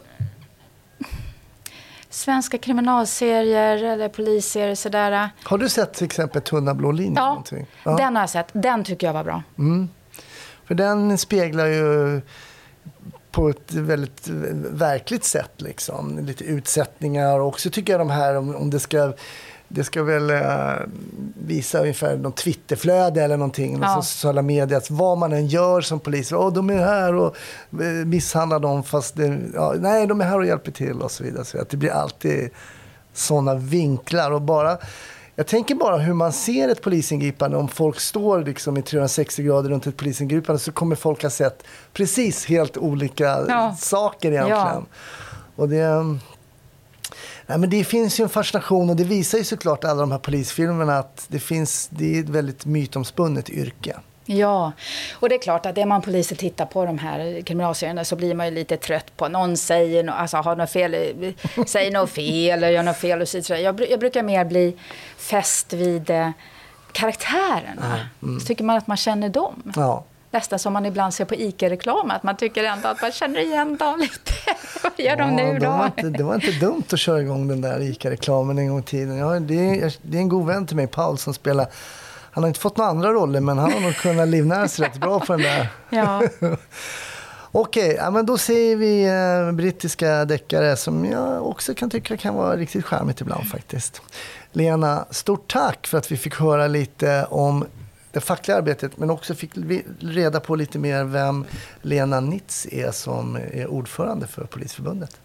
svenska kriminalserier eller polisserier. Sådär. Har du sett till exempel Tunna blå linjen? Ja, ja, den har jag sett. Den tycker jag var bra. Mm. För den speglar ju på ett väldigt verkligt sätt. Liksom. Lite utsättningar. Och också tycker jag de här, om, om det ska det ska väl uh, visa ungefär någon Twitterflöde eller någonting. Ja. Sociala medier. Att vad man än gör som polis. Oh, de är här och uh, misshandlar dem fast det, ja, nej, de är här och hjälper till och så vidare. Så att det blir alltid sådana vinklar. Och bara jag tänker bara hur man ser ett polisingripande. Om folk står liksom i 360 grader runt ett polisingripande så kommer folk ha sett precis helt olika ja. saker egentligen. Ja. Och det, nej, men det finns ju en fascination och det visar ju såklart alla de här polisfilmerna att det, finns, det är ett väldigt mytomspunnet yrke. Ja, och det är klart att är man polis och tittar på de här kriminalserierna så blir man ju lite trött på någon säger, no, alltså har något fel, säger något fel eller gör något fel och så jag, jag brukar mer bli fäst vid eh, karaktärerna. Mm. Så tycker man att man känner dem. Ja. Nästan som man ibland ser på ICA-reklam, att man tycker ändå att man känner igen dem lite. Vad gör de nu då? Det var, inte, det var inte dumt att köra igång den där ICA-reklamen en gång i tiden. Ja, det, är, det är en god vän till mig, Paul, som spelar han har inte fått några andra roller, men han har nog kunnat livnära sig rätt bra på den där. Ja. Okej, ja, men då ser vi eh, brittiska deckare som jag också kan tycka kan vara riktigt charmigt ibland faktiskt. Lena, stort tack för att vi fick höra lite om det fackliga arbetet men också fick reda på lite mer vem Lena Nitz är som är ordförande för Polisförbundet.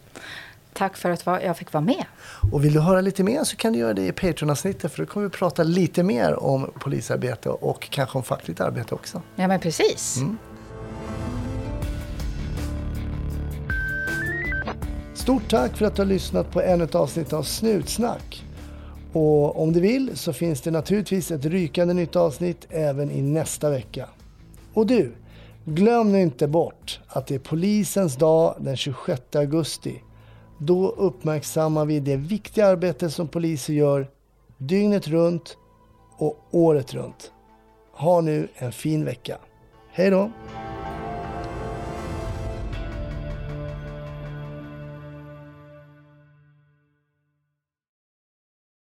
Tack för att jag fick vara med. Och vill du höra lite mer så kan du göra det i Patreon-avsnittet för då kommer vi prata lite mer om polisarbete och kanske om fackligt arbete också. Ja men precis. Mm. Stort tack för att du har lyssnat på ännu ett avsnitt av Snutsnack. Och om du vill så finns det naturligtvis ett rykande nytt avsnitt även i nästa vecka. Och du, glöm nu inte bort att det är polisens dag den 26 augusti. Då uppmärksammar vi det viktiga arbete som poliser gör dygnet runt och året runt. Ha nu en fin vecka. Hej då!